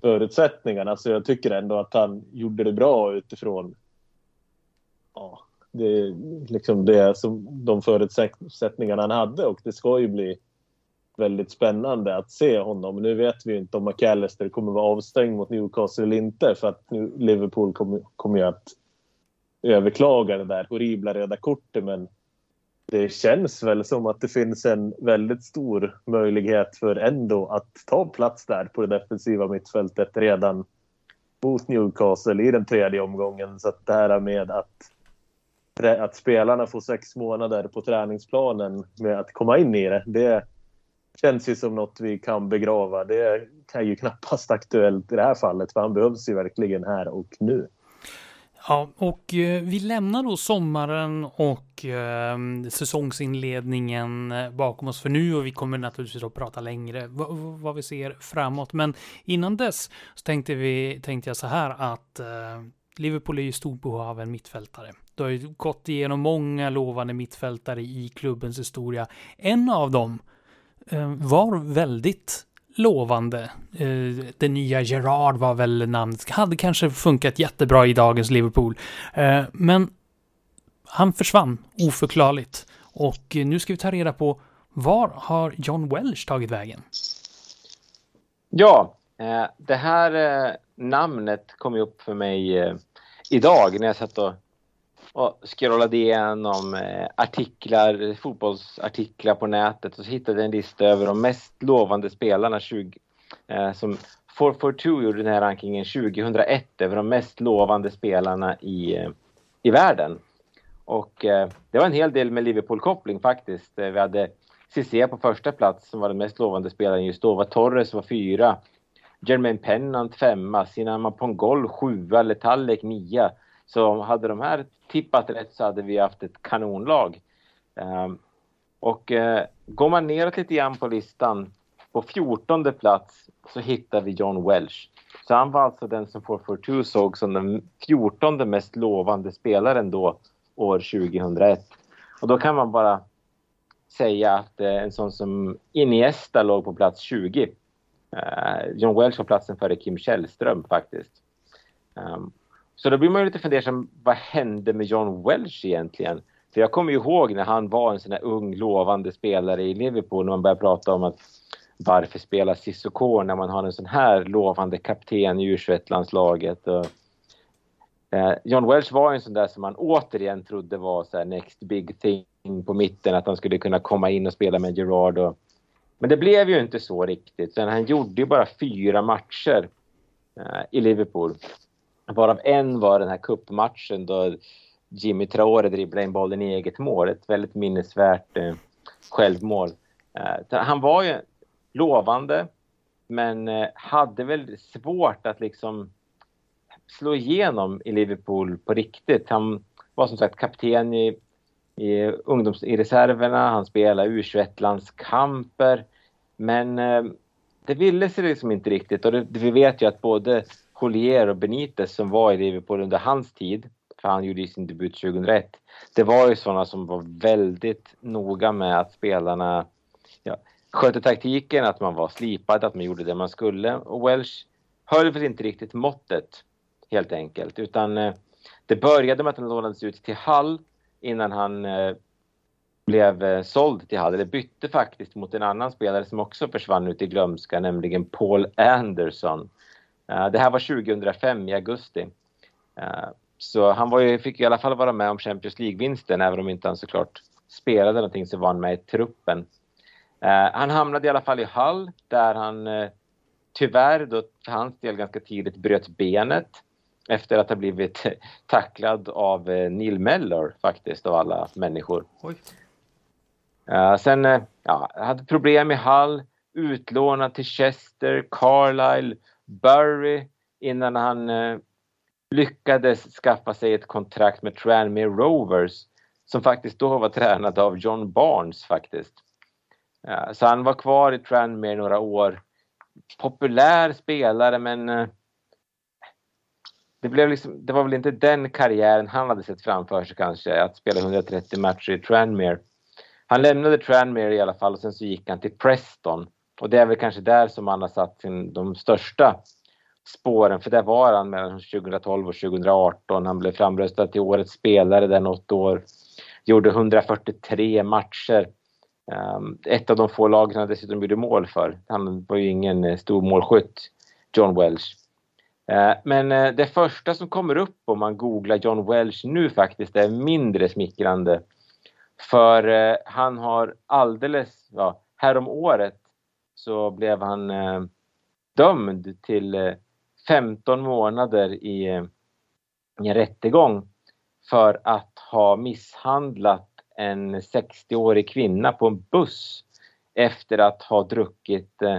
förutsättningarna. Så jag tycker ändå att han gjorde det bra utifrån ja, det, liksom det som, de förutsättningarna han hade och det ska ju bli väldigt spännande att se honom. Nu vet vi ju inte om McAllister kommer vara avstängd mot Newcastle eller inte för att nu Liverpool kommer, kommer ju att överklaga det där horribla röda kortet men det känns väl som att det finns en väldigt stor möjlighet för Endo att ta plats där på det defensiva mittfältet redan mot Newcastle i den tredje omgången. Så att det här med att, att spelarna får sex månader på träningsplanen med att komma in i det, det känns ju som något vi kan begrava. Det är ju knappast aktuellt i det här fallet för han behövs ju verkligen här och nu. Ja, och eh, vi lämnar då sommaren och eh, säsongsinledningen eh, bakom oss för nu och vi kommer naturligtvis att prata längre vad vi ser framåt. Men innan dess så tänkte, vi, tänkte jag så här att eh, Liverpool är ju stort behov av en mittfältare. Du har ju gått igenom många lovande mittfältare i klubbens historia. En av dem Eh, var väldigt lovande. Eh, det nya Gerard var väl namnet. Hade kanske funkat jättebra i dagens Liverpool. Eh, men han försvann oförklarligt. Och nu ska vi ta reda på var har John Welsh tagit vägen? Ja, eh, det här eh, namnet kom ju upp för mig eh, idag när jag satt och och scrollade igenom eh, artiklar, fotbollsartiklar på nätet och så hittade jag en lista över de mest lovande spelarna 20, eh, som 442 gjorde den här rankingen 2001 över de mest lovande spelarna i, eh, i världen. Och eh, det var en hel del med Liverpool-koppling faktiskt. Eh, vi hade Cissé på första plats som var den mest lovande spelaren just då. Var Torres var fyra. Jermaine Pennant femma. Sinama Pongol sjua. Letallek nia. Så hade de här tippat rätt så hade vi haft ett kanonlag. Ehm, och eh, går man neråt lite grann på listan, på 14 plats så hittar vi John Welsh. Så han var alltså den som 442 såg som den 14 mest lovande spelaren då, år 2001. Och då kan man bara säga att eh, en sån som Iniesta låg på plats 20. Eh, John Welsh var platsen före Kim Källström faktiskt. Ehm, så då blir man ju lite fundersam, vad hände med John Welsh egentligen? För jag kommer ju ihåg när han var en sån här ung lovande spelare i Liverpool när man började prata om att varför spela Sissoko när man har en sån här lovande kapten i U21-landslaget. eh, John Welsh var en sån där som man återigen trodde var så next big thing på mitten, att han skulle kunna komma in och spela med Gerard. Och, men det blev ju inte så riktigt. Han gjorde ju bara fyra matcher eh, i Liverpool. Varav en var den här kuppmatchen då Jimmy Traore dribblade in bollen i eget mål. Ett väldigt minnesvärt eh, självmål. Eh, han var ju lovande men eh, hade väl svårt att liksom slå igenom i Liverpool på riktigt. Han var som sagt kapten i, i, ungdoms, i reserverna, han spelade U21-landskamper. Men eh, det ville sig liksom inte riktigt och det, vi vet ju att både Collier och Benitez som var i Liverpool under hans tid, för han gjorde sin debut 2001, det var ju sådana som var väldigt noga med att spelarna ja, skötte taktiken, att man var slipad, att man gjorde det man skulle. Och Welsh höll väl inte riktigt måttet, helt enkelt. Utan eh, det började med att han lånades ut till Hall innan han eh, blev eh, såld till Hall, eller bytte faktiskt mot en annan spelare som också försvann ut i glömska, nämligen Paul Anderson. Eh, det här var 2005 i augusti. Eh, så han ju, fick i alla fall vara med om Champions League-vinsten, även om inte han såklart spelade någonting så var han med i truppen. Eh, han hamnade i alla fall i Hull där han tyvärr då för hans del ganska tidigt bröt benet efter att ha blivit [laughs] tacklad av Neil Mellor faktiskt, av alla människor. Oj. sen ja, hade problem i Hull, utlånad till Chester, Carlisle, Burry innan han eh, lyckades skaffa sig ett kontrakt med Tranmere Rovers som faktiskt då var tränad av John Barnes faktiskt. Så han var kvar i Tranmere några år. Populär spelare men eh, det, blev liksom, det var väl inte den karriären han hade sett framför sig kanske, att spela 130 matcher i Tranmere. Han lämnade Tranmere i alla fall och sen så gick han till Preston och det är väl kanske där som han har satt sin, de största spåren, för där var han mellan 2012 och 2018. Han blev framröstad till årets spelare där något år. Gjorde 143 matcher. Ehm, ett av de få lagen han dessutom gjorde mål för. Han var ju ingen eh, stor målskytt, John Welsh. Ehm, men eh, det första som kommer upp om man googlar John Welsh nu faktiskt är mindre smickrande. För eh, han har alldeles, ja, härom året så blev han eh, dömd till eh, 15 månader i, eh, i en rättegång för att ha misshandlat en 60-årig kvinna på en buss efter att ha druckit, eh,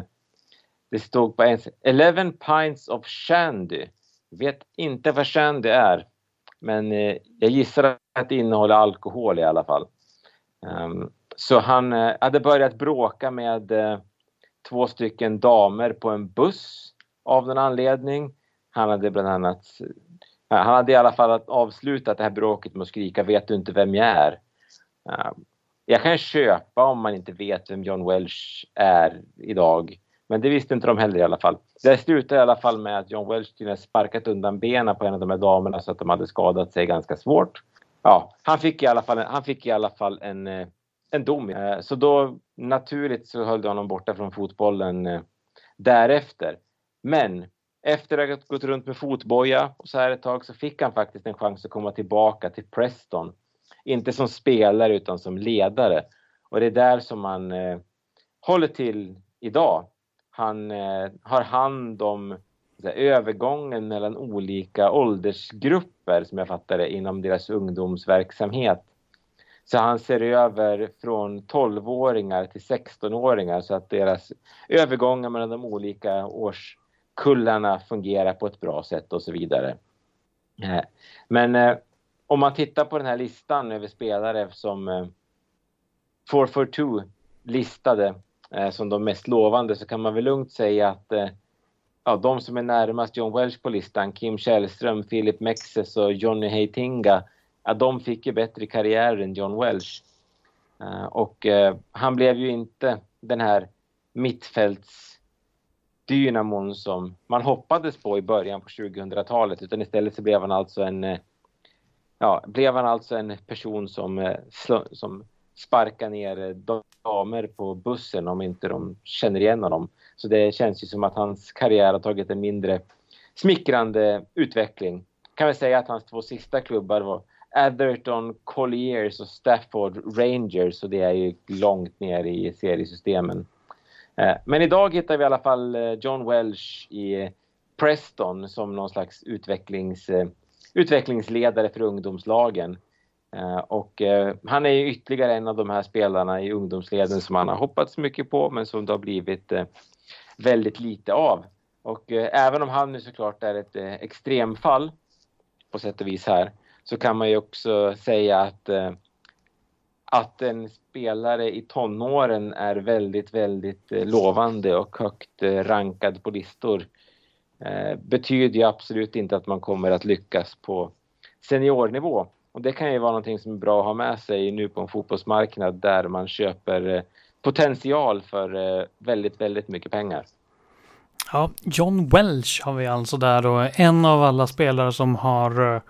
det stod på en 11 pints of shandy. Vet inte vad shandy är, men eh, jag gissar att det innehåller alkohol i alla fall. Um, så han eh, hade börjat bråka med två stycken damer på en buss av någon anledning. Han hade bland annat eh, han hade i alla fall avslutat det här bråket med att skrika ”Vet du inte vem jag är?” eh, Jag kan köpa om man inte vet vem John Welsh är idag. Men det visste inte de heller i alla fall. Det slutade i alla fall med att John Welsh hade sparkat undan benen på en av de här damerna så att de hade skadat sig ganska svårt. Ja, han fick i alla fall, han fick i alla fall en, eh, en dom. Eh, så då naturligt så höll de honom borta från fotbollen eh, därefter. Men efter att ha gått runt med fotboja och så här ett tag så fick han faktiskt en chans att komma tillbaka till Preston inte som spelare utan som ledare. Och det är där som han eh, håller till idag. Han eh, har hand om här, övergången mellan olika åldersgrupper som jag fattar det inom deras ungdomsverksamhet. Så han ser över från 12-åringar till 16-åringar så att deras övergångar mellan de olika årskullarna fungerar på ett bra sätt och så vidare. Eh, men eh, om man tittar på den här listan över spelare som eh, 442 listade som de mest lovande så kan man väl lugnt säga att ja, de som är närmast John Welsh på listan, Kim Källström, Philip Mexes och Johnny Heitinga, ja, de fick ju bättre karriär än John Welsh. Uh, eh, och uh, han blev ju inte den här mittfältsdynamon som man hoppades på i början på 2000-talet utan istället så blev han alltså en uh, ja, blev han alltså en person som, som sparkar ner damer på bussen om inte de känner igen honom. Så det känns ju som att hans karriär har tagit en mindre smickrande utveckling. Kan vi säga att hans två sista klubbar var Everton, Colliers och Stafford Rangers och det är ju långt ner i seriesystemen. Eh, men idag hittar vi i alla fall eh, John Welsh i Preston som någon slags utvecklings eh, utvecklingsledare för ungdomslagen. Och han är ju ytterligare en av de här spelarna i ungdomsleden som han har hoppats mycket på men som det har blivit väldigt lite av. Och även om han nu såklart är ett extremfall på sätt och vis här så kan man ju också säga att eh, att en spelare i tonåren är väldigt, väldigt eh, lovande och högt eh, rankad på listor betyder ju absolut inte att man kommer att lyckas på seniornivå. Och det kan ju vara någonting som är bra att ha med sig nu på en fotbollsmarknad där man köper potential för väldigt, väldigt mycket pengar. Ja, John Welch har vi alltså där och en av alla spelare som har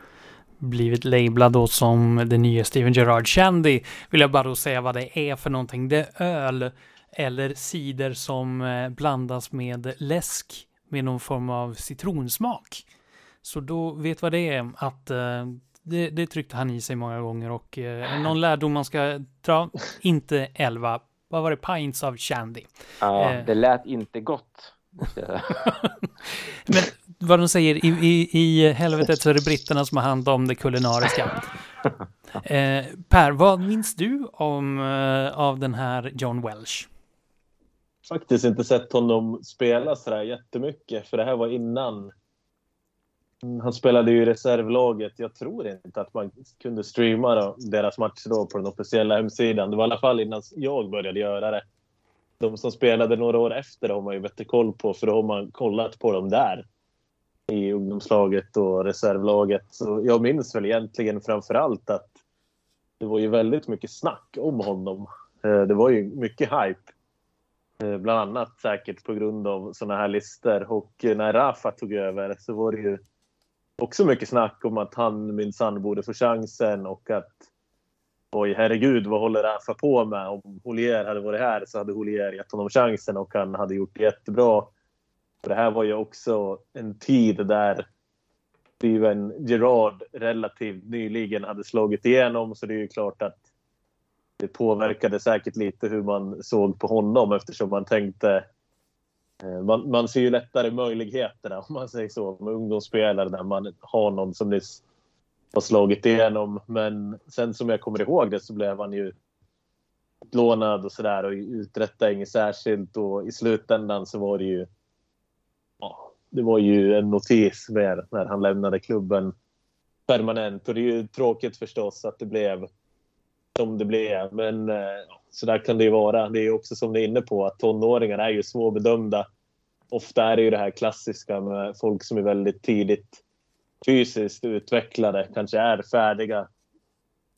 blivit lablad då som den nya Steven Gerrard Shandy vill jag bara då säga vad det är för någonting. Det är öl eller cider som blandas med läsk med någon form av citronsmak. Så då vet vad det är att uh, det, det tryckte han i sig många gånger och uh, någon lärdom man ska dra, inte 11, vad var det, pints av shandy. Ja, det lät inte gott. [laughs] Men vad de säger, i, i, i helvetet så är det britterna som har hand om det kulinariska. [laughs] Eh, per, vad minns du om, eh, av den här John Welsh? faktiskt inte sett honom spela sådär jättemycket, för det här var innan. Han spelade ju i reservlaget. Jag tror inte att man kunde streama då, deras matcher då på den officiella hemsidan. Det var i alla fall innan jag började göra det. De som spelade några år efter har man ju bättre koll på, för då har man kollat på dem där i ungdomslaget och reservlaget. Så jag minns väl egentligen framför allt att det var ju väldigt mycket snack om honom. Eh, det var ju mycket hype eh, bland annat säkert på grund av sådana här listor. Och eh, när Rafa tog över så var det ju också mycket snack om att han minsann borde få chansen och att oj herregud vad håller Rafa på med? Om Holier hade varit här så hade Holier gett honom chansen och han hade gjort det jättebra. För det här var ju också en tid där Steven Gerrard relativt nyligen hade slagit igenom så det är ju klart att det påverkade säkert lite hur man såg på honom eftersom man tänkte eh, man, man ser ju lättare möjligheterna om man säger så med ungdomsspelare där man har någon som nyss har slagit igenom. Men sen som jag kommer ihåg det så blev han ju lånad och sådär och uträttade inget särskilt och i slutändan så var det ju det var ju en notis mer när han lämnade klubben permanent och det är ju tråkigt förstås att det blev som det blev. Men eh, så där kan det ju vara. Det är ju också som ni är inne på att tonåringar är ju svårbedömda. Ofta är det ju det här klassiska med folk som är väldigt tidigt fysiskt utvecklade, kanske är färdiga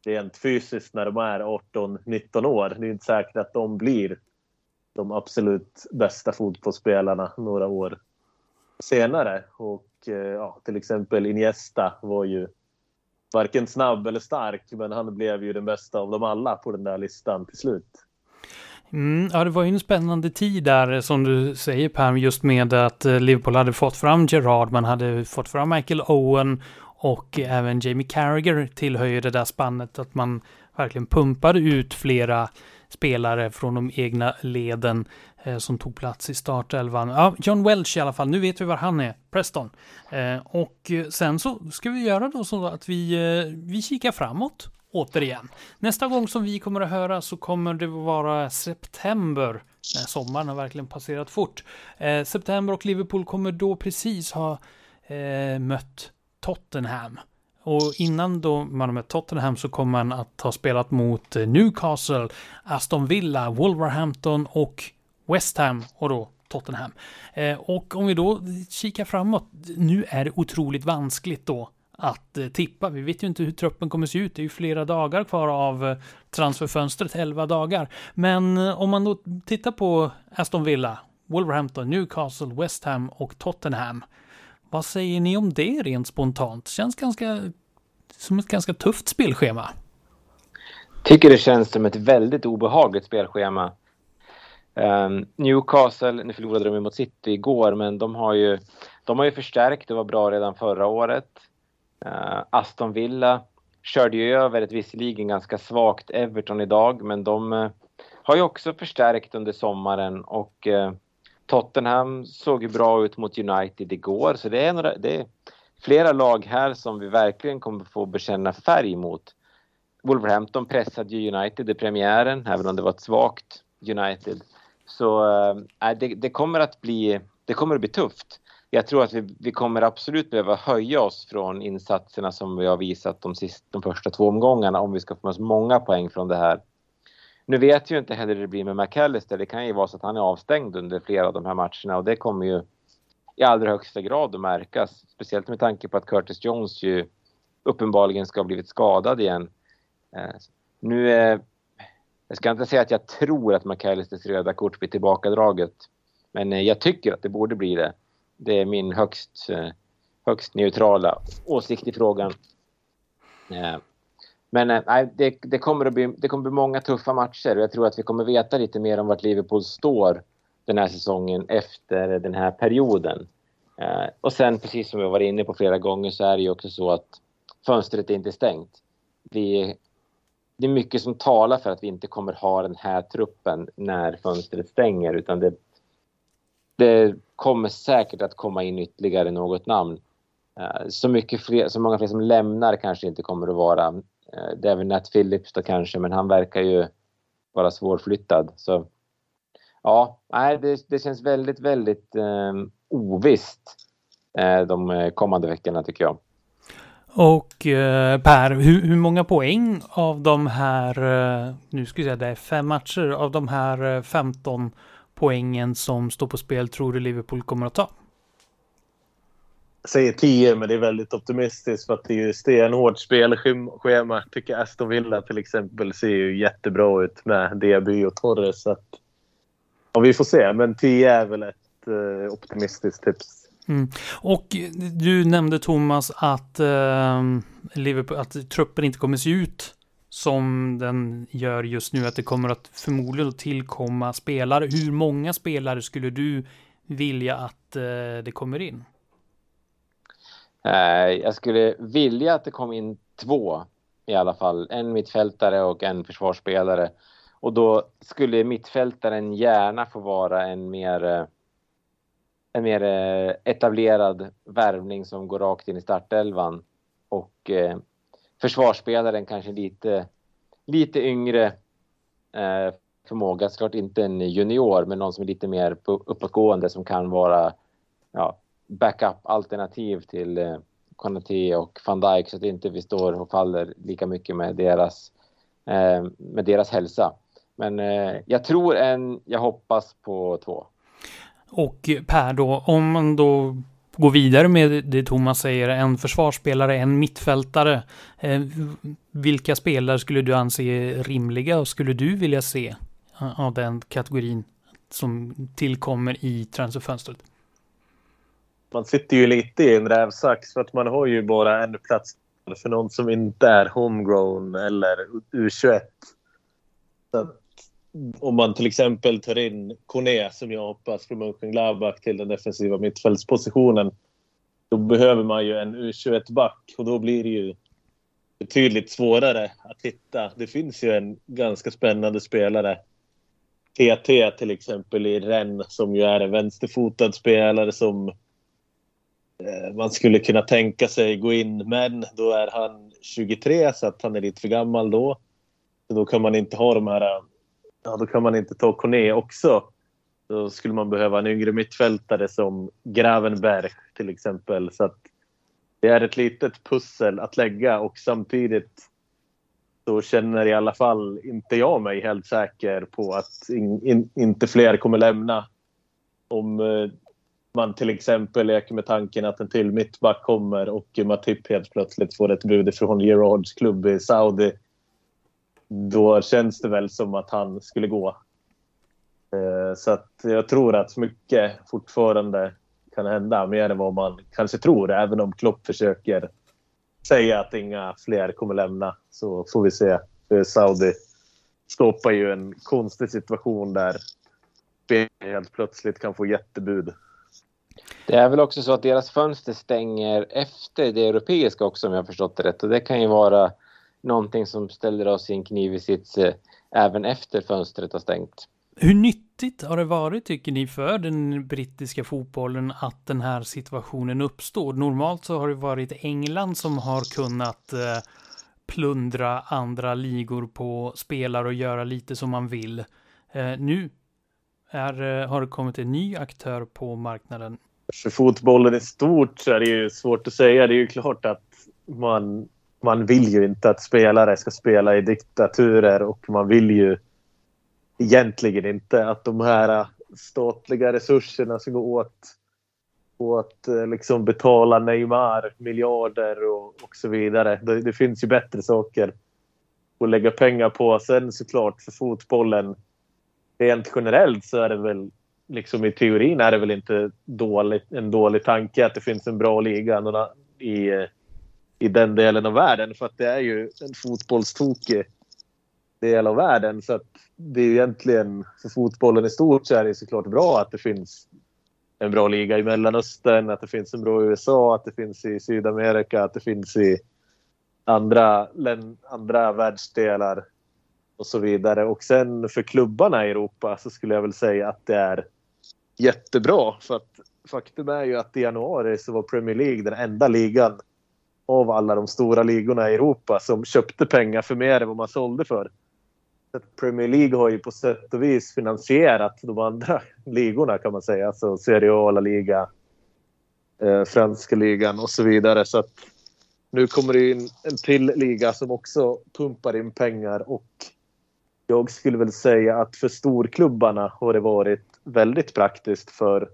rent fysiskt när de är 18-19 år. Det är inte säkert att de blir de absolut bästa fotbollsspelarna några år senare. Och eh, ja, till exempel Iniesta var ju varken snabb eller stark, men han blev ju den bästa av dem alla på den där listan till slut. Mm, ja, det var ju en spännande tid där eh, som du säger Per, just med att eh, Liverpool hade fått fram Gerard, man hade fått fram Michael Owen och även Jamie Carragher tillhör ju det där spannet att man verkligen pumpade ut flera spelare från de egna leden eh, som tog plats i startelvan. Ja, John Welch i alla fall, nu vet vi var han är, Preston. Eh, och eh, sen så ska vi göra då så att vi, eh, vi kikar framåt återigen. Nästa gång som vi kommer att höra så kommer det vara september. När sommaren har verkligen passerat fort. Eh, september och Liverpool kommer då precis ha eh, mött Tottenham. Och innan då man med Tottenham så kommer man att ha spelat mot eh, Newcastle, Aston Villa, Wolverhampton och West Ham och då Tottenham. Eh, och om vi då kikar framåt, nu är det otroligt vanskligt då att eh, tippa. Vi vet ju inte hur truppen kommer se ut. Det är ju flera dagar kvar av transferfönstret, 11 dagar. Men om man då tittar på Aston Villa, Wolverhampton, Newcastle, West Ham och Tottenham. Vad säger ni om det rent spontant? Känns ganska som ett ganska tufft spelschema. Tycker det känns som ett väldigt obehagligt spelschema. Um, Newcastle, nu förlorade de mot City igår, men de har ju, de har ju förstärkt. och var bra redan förra året. Uh, Aston Villa körde ju över ett visserligen ganska svagt Everton idag, men de uh, har ju också förstärkt under sommaren och uh, Tottenham såg ju bra ut mot United igår, så det är, några, det är flera lag här som vi verkligen kommer få bekänna färg mot. Wolverhampton pressade ju United i premiären, även om det var ett svagt United. Så äh, det, det, kommer att bli, det kommer att bli tufft. Jag tror att vi, vi kommer absolut behöva höja oss från insatserna som vi har visat de, sist, de första två omgångarna om vi ska få med oss många poäng från det här. Nu vet ju inte heller hur det blir med McAllister. Det kan ju vara så att han är avstängd under flera av de här matcherna och det kommer ju i allra högsta grad att märkas. Speciellt med tanke på att Curtis Jones ju uppenbarligen ska ha blivit skadad igen. Eh, nu är, jag ska inte säga att jag tror att McAllisters röda kort blir tillbakadraget. Men eh, jag tycker att det borde bli det. Det är min högst, högst neutrala åsikt i frågan. Men eh, nej, det, det, kommer att bli, det kommer bli många tuffa matcher och jag tror att vi kommer veta lite mer om vart Liverpool står den här säsongen efter den här perioden. Eh, och sen precis som vi varit inne på flera gånger så är det ju också så att fönstret är inte stängt. Vi, det är mycket som talar för att vi inte kommer ha den här truppen när fönstret stänger utan det, det kommer säkert att komma in ytterligare något namn. Eh, så, mycket fler, så många fler som lämnar kanske inte kommer att vara. Det är väl Nat Phillips då kanske men han verkar ju vara svårflyttad. Så ja, nej, det, det känns väldigt, väldigt eh, ovisst eh, de eh, kommande veckorna tycker jag. Och eh, Per, hur, hur, många poäng av de här, eh, nu ska vi säga det är fem matcher, av de här eh, 15 poängen som står på spel tror du Liverpool kommer att ta? Säger 10, men det är väldigt optimistiskt för att det är ju stenhårt spelschema. Tycker Aston Villa till exempel ser ju jättebra ut med Diaby och Torres. Så att Ja, vi får se. Men 10 är väl ett eh, optimistiskt tips. Mm. Och du nämnde Thomas att, eh, Liverpool, att truppen inte kommer se ut som den gör just nu, att det kommer att förmodligen tillkomma spelare. Hur många spelare skulle du vilja att eh, det kommer in? Eh, jag skulle vilja att det kom in två i alla fall. En mittfältare och en försvarsspelare. Och då skulle mittfältaren gärna få vara en mer, eh, en mer eh, etablerad värvning som går rakt in i startelvan. Och eh, försvarsspelaren kanske lite, lite yngre eh, förmåga. Såklart inte en junior, men någon som är lite mer uppåtgående som kan vara ja, backup-alternativ till eh, och van Dijk så att inte vi står och faller lika mycket med deras, eh, med deras hälsa. Men eh, jag tror en, jag hoppas på två. Och Per då, om man då går vidare med det Thomas säger, en försvarsspelare, en mittfältare. Eh, vilka spelare skulle du anse rimliga och skulle du vilja se eh, av den kategorin som tillkommer i transferfönstret? Man sitter ju lite i en rävsax för att man har ju bara en plats för någon som inte är homegrown eller U21. Så om man till exempel tar in Kone som jag hoppas från Mönchengladbach till den defensiva mittfältspositionen. Då behöver man ju en U21-back och då blir det ju betydligt svårare att hitta. Det finns ju en ganska spännande spelare. TT till exempel i Rennes som ju är en vänsterfotad spelare som Eh, man skulle kunna tänka sig gå in men då är han 23 så att han är lite för gammal då. Så då kan man inte ha de här ja, då kan man inte ta Kone också. Då skulle man behöva en yngre mittfältare som Gravenberg till exempel. Så att det är ett litet pussel att lägga och samtidigt så känner i alla fall inte jag mig helt säker på att in, in, inte fler kommer lämna. Om eh, man till exempel leker med tanken att en till mittback kommer och Matip helt plötsligt får ett bud från Gerards klubb i Saudi då känns det väl som att han skulle gå. Eh, så att jag tror att mycket fortfarande kan hända, mer än vad man kanske tror. Även om Klopp försöker säga att inga fler kommer lämna, så får vi se. Eh, Saudi skapar ju en konstig situation där helt plötsligt kan få jättebud. Det är väl också så att deras fönster stänger efter det europeiska också om jag har förstått det rätt. Och det kan ju vara någonting som ställer oss i en knivig sits eh, även efter fönstret har stängt. Hur nyttigt har det varit, tycker ni, för den brittiska fotbollen att den här situationen uppstår? Normalt så har det varit England som har kunnat eh, plundra andra ligor på spelare och göra lite som man vill. Eh, nu är, har det kommit en ny aktör på marknaden. För fotbollen i stort så är det ju svårt att säga. Det är ju klart att man man vill ju inte att spelare ska spela i diktaturer och man vill ju egentligen inte att de här statliga resurserna ska gå åt, åt att liksom betala Neymar miljarder och, och så vidare. Det, det, finns ju bättre saker att lägga pengar på. Sen såklart för fotbollen rent generellt så är det väl liksom i teorin är det väl inte dåligt, en dålig tanke att det finns en bra liga i i den delen av världen. För att det är ju en fotbollstokig del av världen. Så att det är egentligen, för fotbollen i stort så är det såklart bra att det finns en bra liga i Mellanöstern, att det finns en bra i USA, att det finns i Sydamerika, att det finns i andra, andra världsdelar och så vidare. Och sen för klubbarna i Europa så skulle jag väl säga att det är jättebra. För att faktum är ju att i januari så var Premier League den enda ligan av alla de stora ligorna i Europa som köpte pengar för mer än vad man sålde för. Premier League har ju på sätt och vis finansierat de andra [laughs] ligorna kan man säga. Alltså Serie A, La Liga, eh, franska ligan och så vidare. Så att nu kommer det in en till liga som också pumpar in pengar och jag skulle väl säga att för storklubbarna har det varit väldigt praktiskt för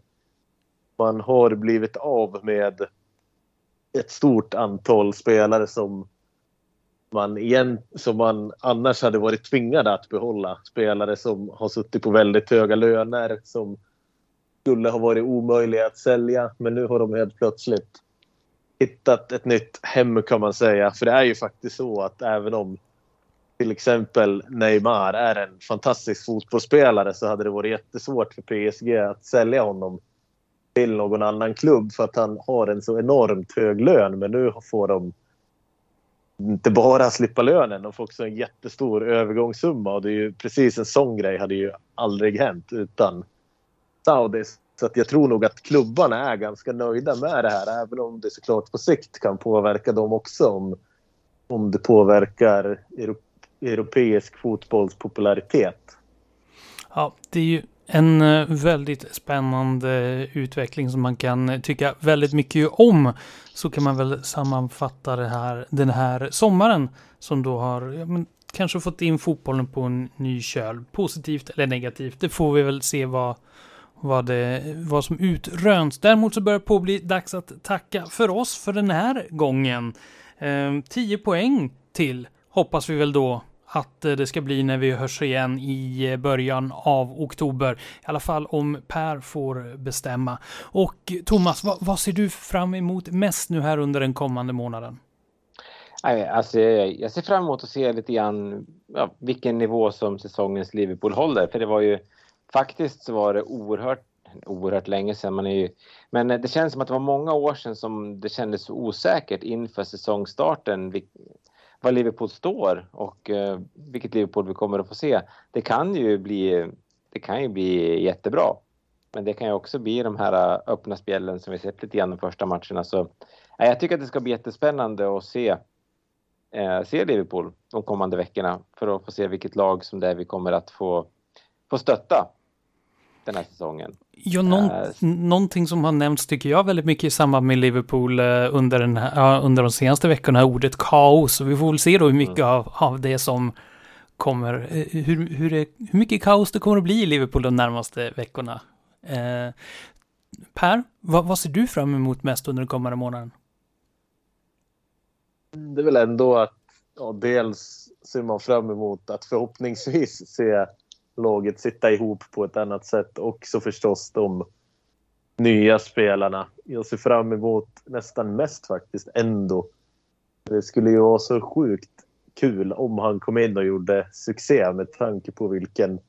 man har blivit av med ett stort antal spelare som man igen, som man annars hade varit tvingad att behålla. Spelare som har suttit på väldigt höga löner som skulle ha varit omöjliga att sälja. Men nu har de helt plötsligt hittat ett nytt hem kan man säga. För det är ju faktiskt så att även om till exempel Neymar är en fantastisk fotbollsspelare så hade det varit jättesvårt för PSG att sälja honom till någon annan klubb för att han har en så enormt hög lön. Men nu får de inte bara slippa lönen, de får också en jättestor övergångssumma och det är ju precis en sån grej hade ju aldrig hänt utan Saudis. Så att jag tror nog att klubbarna är ganska nöjda med det här även om det såklart på sikt kan påverka dem också om, om det påverkar europeisk fotbolls popularitet. Ja, det är ju en eh, väldigt spännande utveckling som man kan tycka väldigt mycket om. Så kan man väl sammanfatta det här, den här sommaren som då har ja, men, kanske fått in fotbollen på en ny köl. Positivt eller negativt, det får vi väl se vad, vad, det, vad som utröns. Däremot så börjar det på bli dags att tacka för oss för den här gången. Eh, 10 poäng till hoppas vi väl då att eh, det ska bli när vi hörs igen i eh, början av oktober. I alla fall om Per får bestämma. Och Thomas, vad, vad ser du fram emot mest nu här under den kommande månaden? Alltså, jag ser fram emot att se lite grann ja, vilken nivå som säsongens Liverpool håller. För det var ju faktiskt så var det oerhört, oerhört länge sedan. Man är ju, men eh, det känns som att det var många år sedan som det kändes så osäkert inför säsongstarten var Liverpool står och eh, vilket Liverpool vi kommer att få se. Det kan ju bli, det kan ju bli jättebra. Men det kan ju också bli de här eh, öppna spelen som vi sett lite grann de första matcherna. Så, eh, jag tycker att det ska bli jättespännande att se, eh, se Liverpool de kommande veckorna för att få se vilket lag som det är vi kommer att få, få stötta den här säsongen. Ja, någon, uh, någonting som har nämnts tycker jag väldigt mycket i samband med Liverpool uh, under, den här, uh, under de senaste veckorna, ordet kaos. Och vi får väl se då hur mycket mm. av, av det som kommer, eh, hur, hur, det, hur mycket kaos det kommer att bli i Liverpool de närmaste veckorna. per, vad, vad ser du fram emot mest under den kommande månaden? Det är väl ändå att ja, dels ser man fram emot att förhoppningsvis se laget sitta ihop på ett annat sätt. Och så förstås de nya spelarna. Jag ser fram emot nästan mest faktiskt ändå. Det skulle ju vara så sjukt kul om han kom in och gjorde succé med tanke på vilken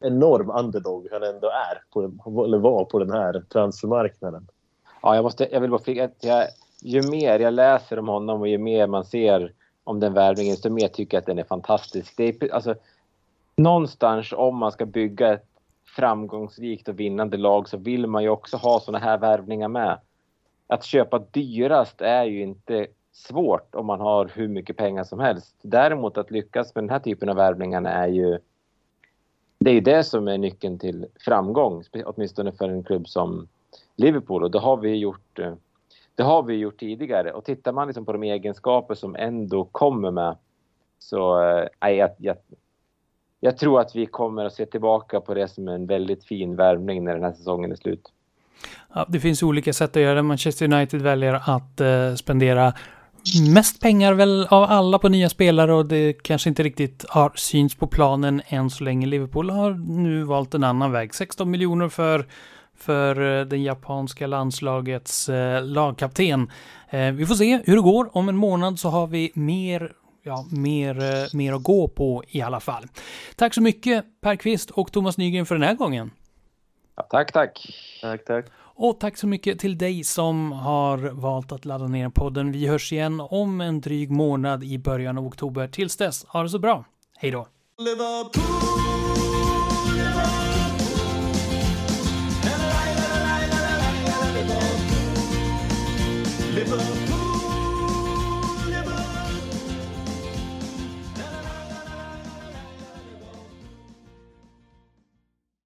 enorm underdog han ändå är, på, eller var på den här transfermarknaden. Ja, jag, måste, jag vill bara flika att jag, ju mer jag läser om honom och ju mer man ser om den värvningen, desto mer tycker jag att den är fantastisk. Det är, alltså, någonstans om man ska bygga ett framgångsrikt och vinnande lag så vill man ju också ha såna här värvningar med. Att köpa dyrast är ju inte svårt om man har hur mycket pengar som helst. Däremot att lyckas med den här typen av värvningar är ju det är ju det som är nyckeln till framgång, åtminstone för en klubb som Liverpool och det har vi gjort eh, det har vi gjort tidigare och tittar man liksom på de egenskaper som ändå kommer med så äh, jag, jag, jag tror att vi kommer att se tillbaka på det som en väldigt fin värvning när den här säsongen är slut. Ja, det finns olika sätt att göra det. Manchester United väljer att eh, spendera mest pengar väl av alla på nya spelare och det kanske inte riktigt har syns på planen än så länge. Liverpool har nu valt en annan väg. 16 miljoner för för eh, den japanska landslagets eh, lagkapten. Eh, vi får se hur det går. Om en månad så har vi mer ja, mer, eh, mer att gå på i alla fall. Tack så mycket Per Kvist och Thomas Nygren för den här gången. Ja, tack, tack. Tack, tack. Och tack så mycket till dig som har valt att ladda ner podden. Vi hörs igen om en dryg månad i början av oktober. Tills dess, ha det så bra. Hej då! Liverpool, Liverpool.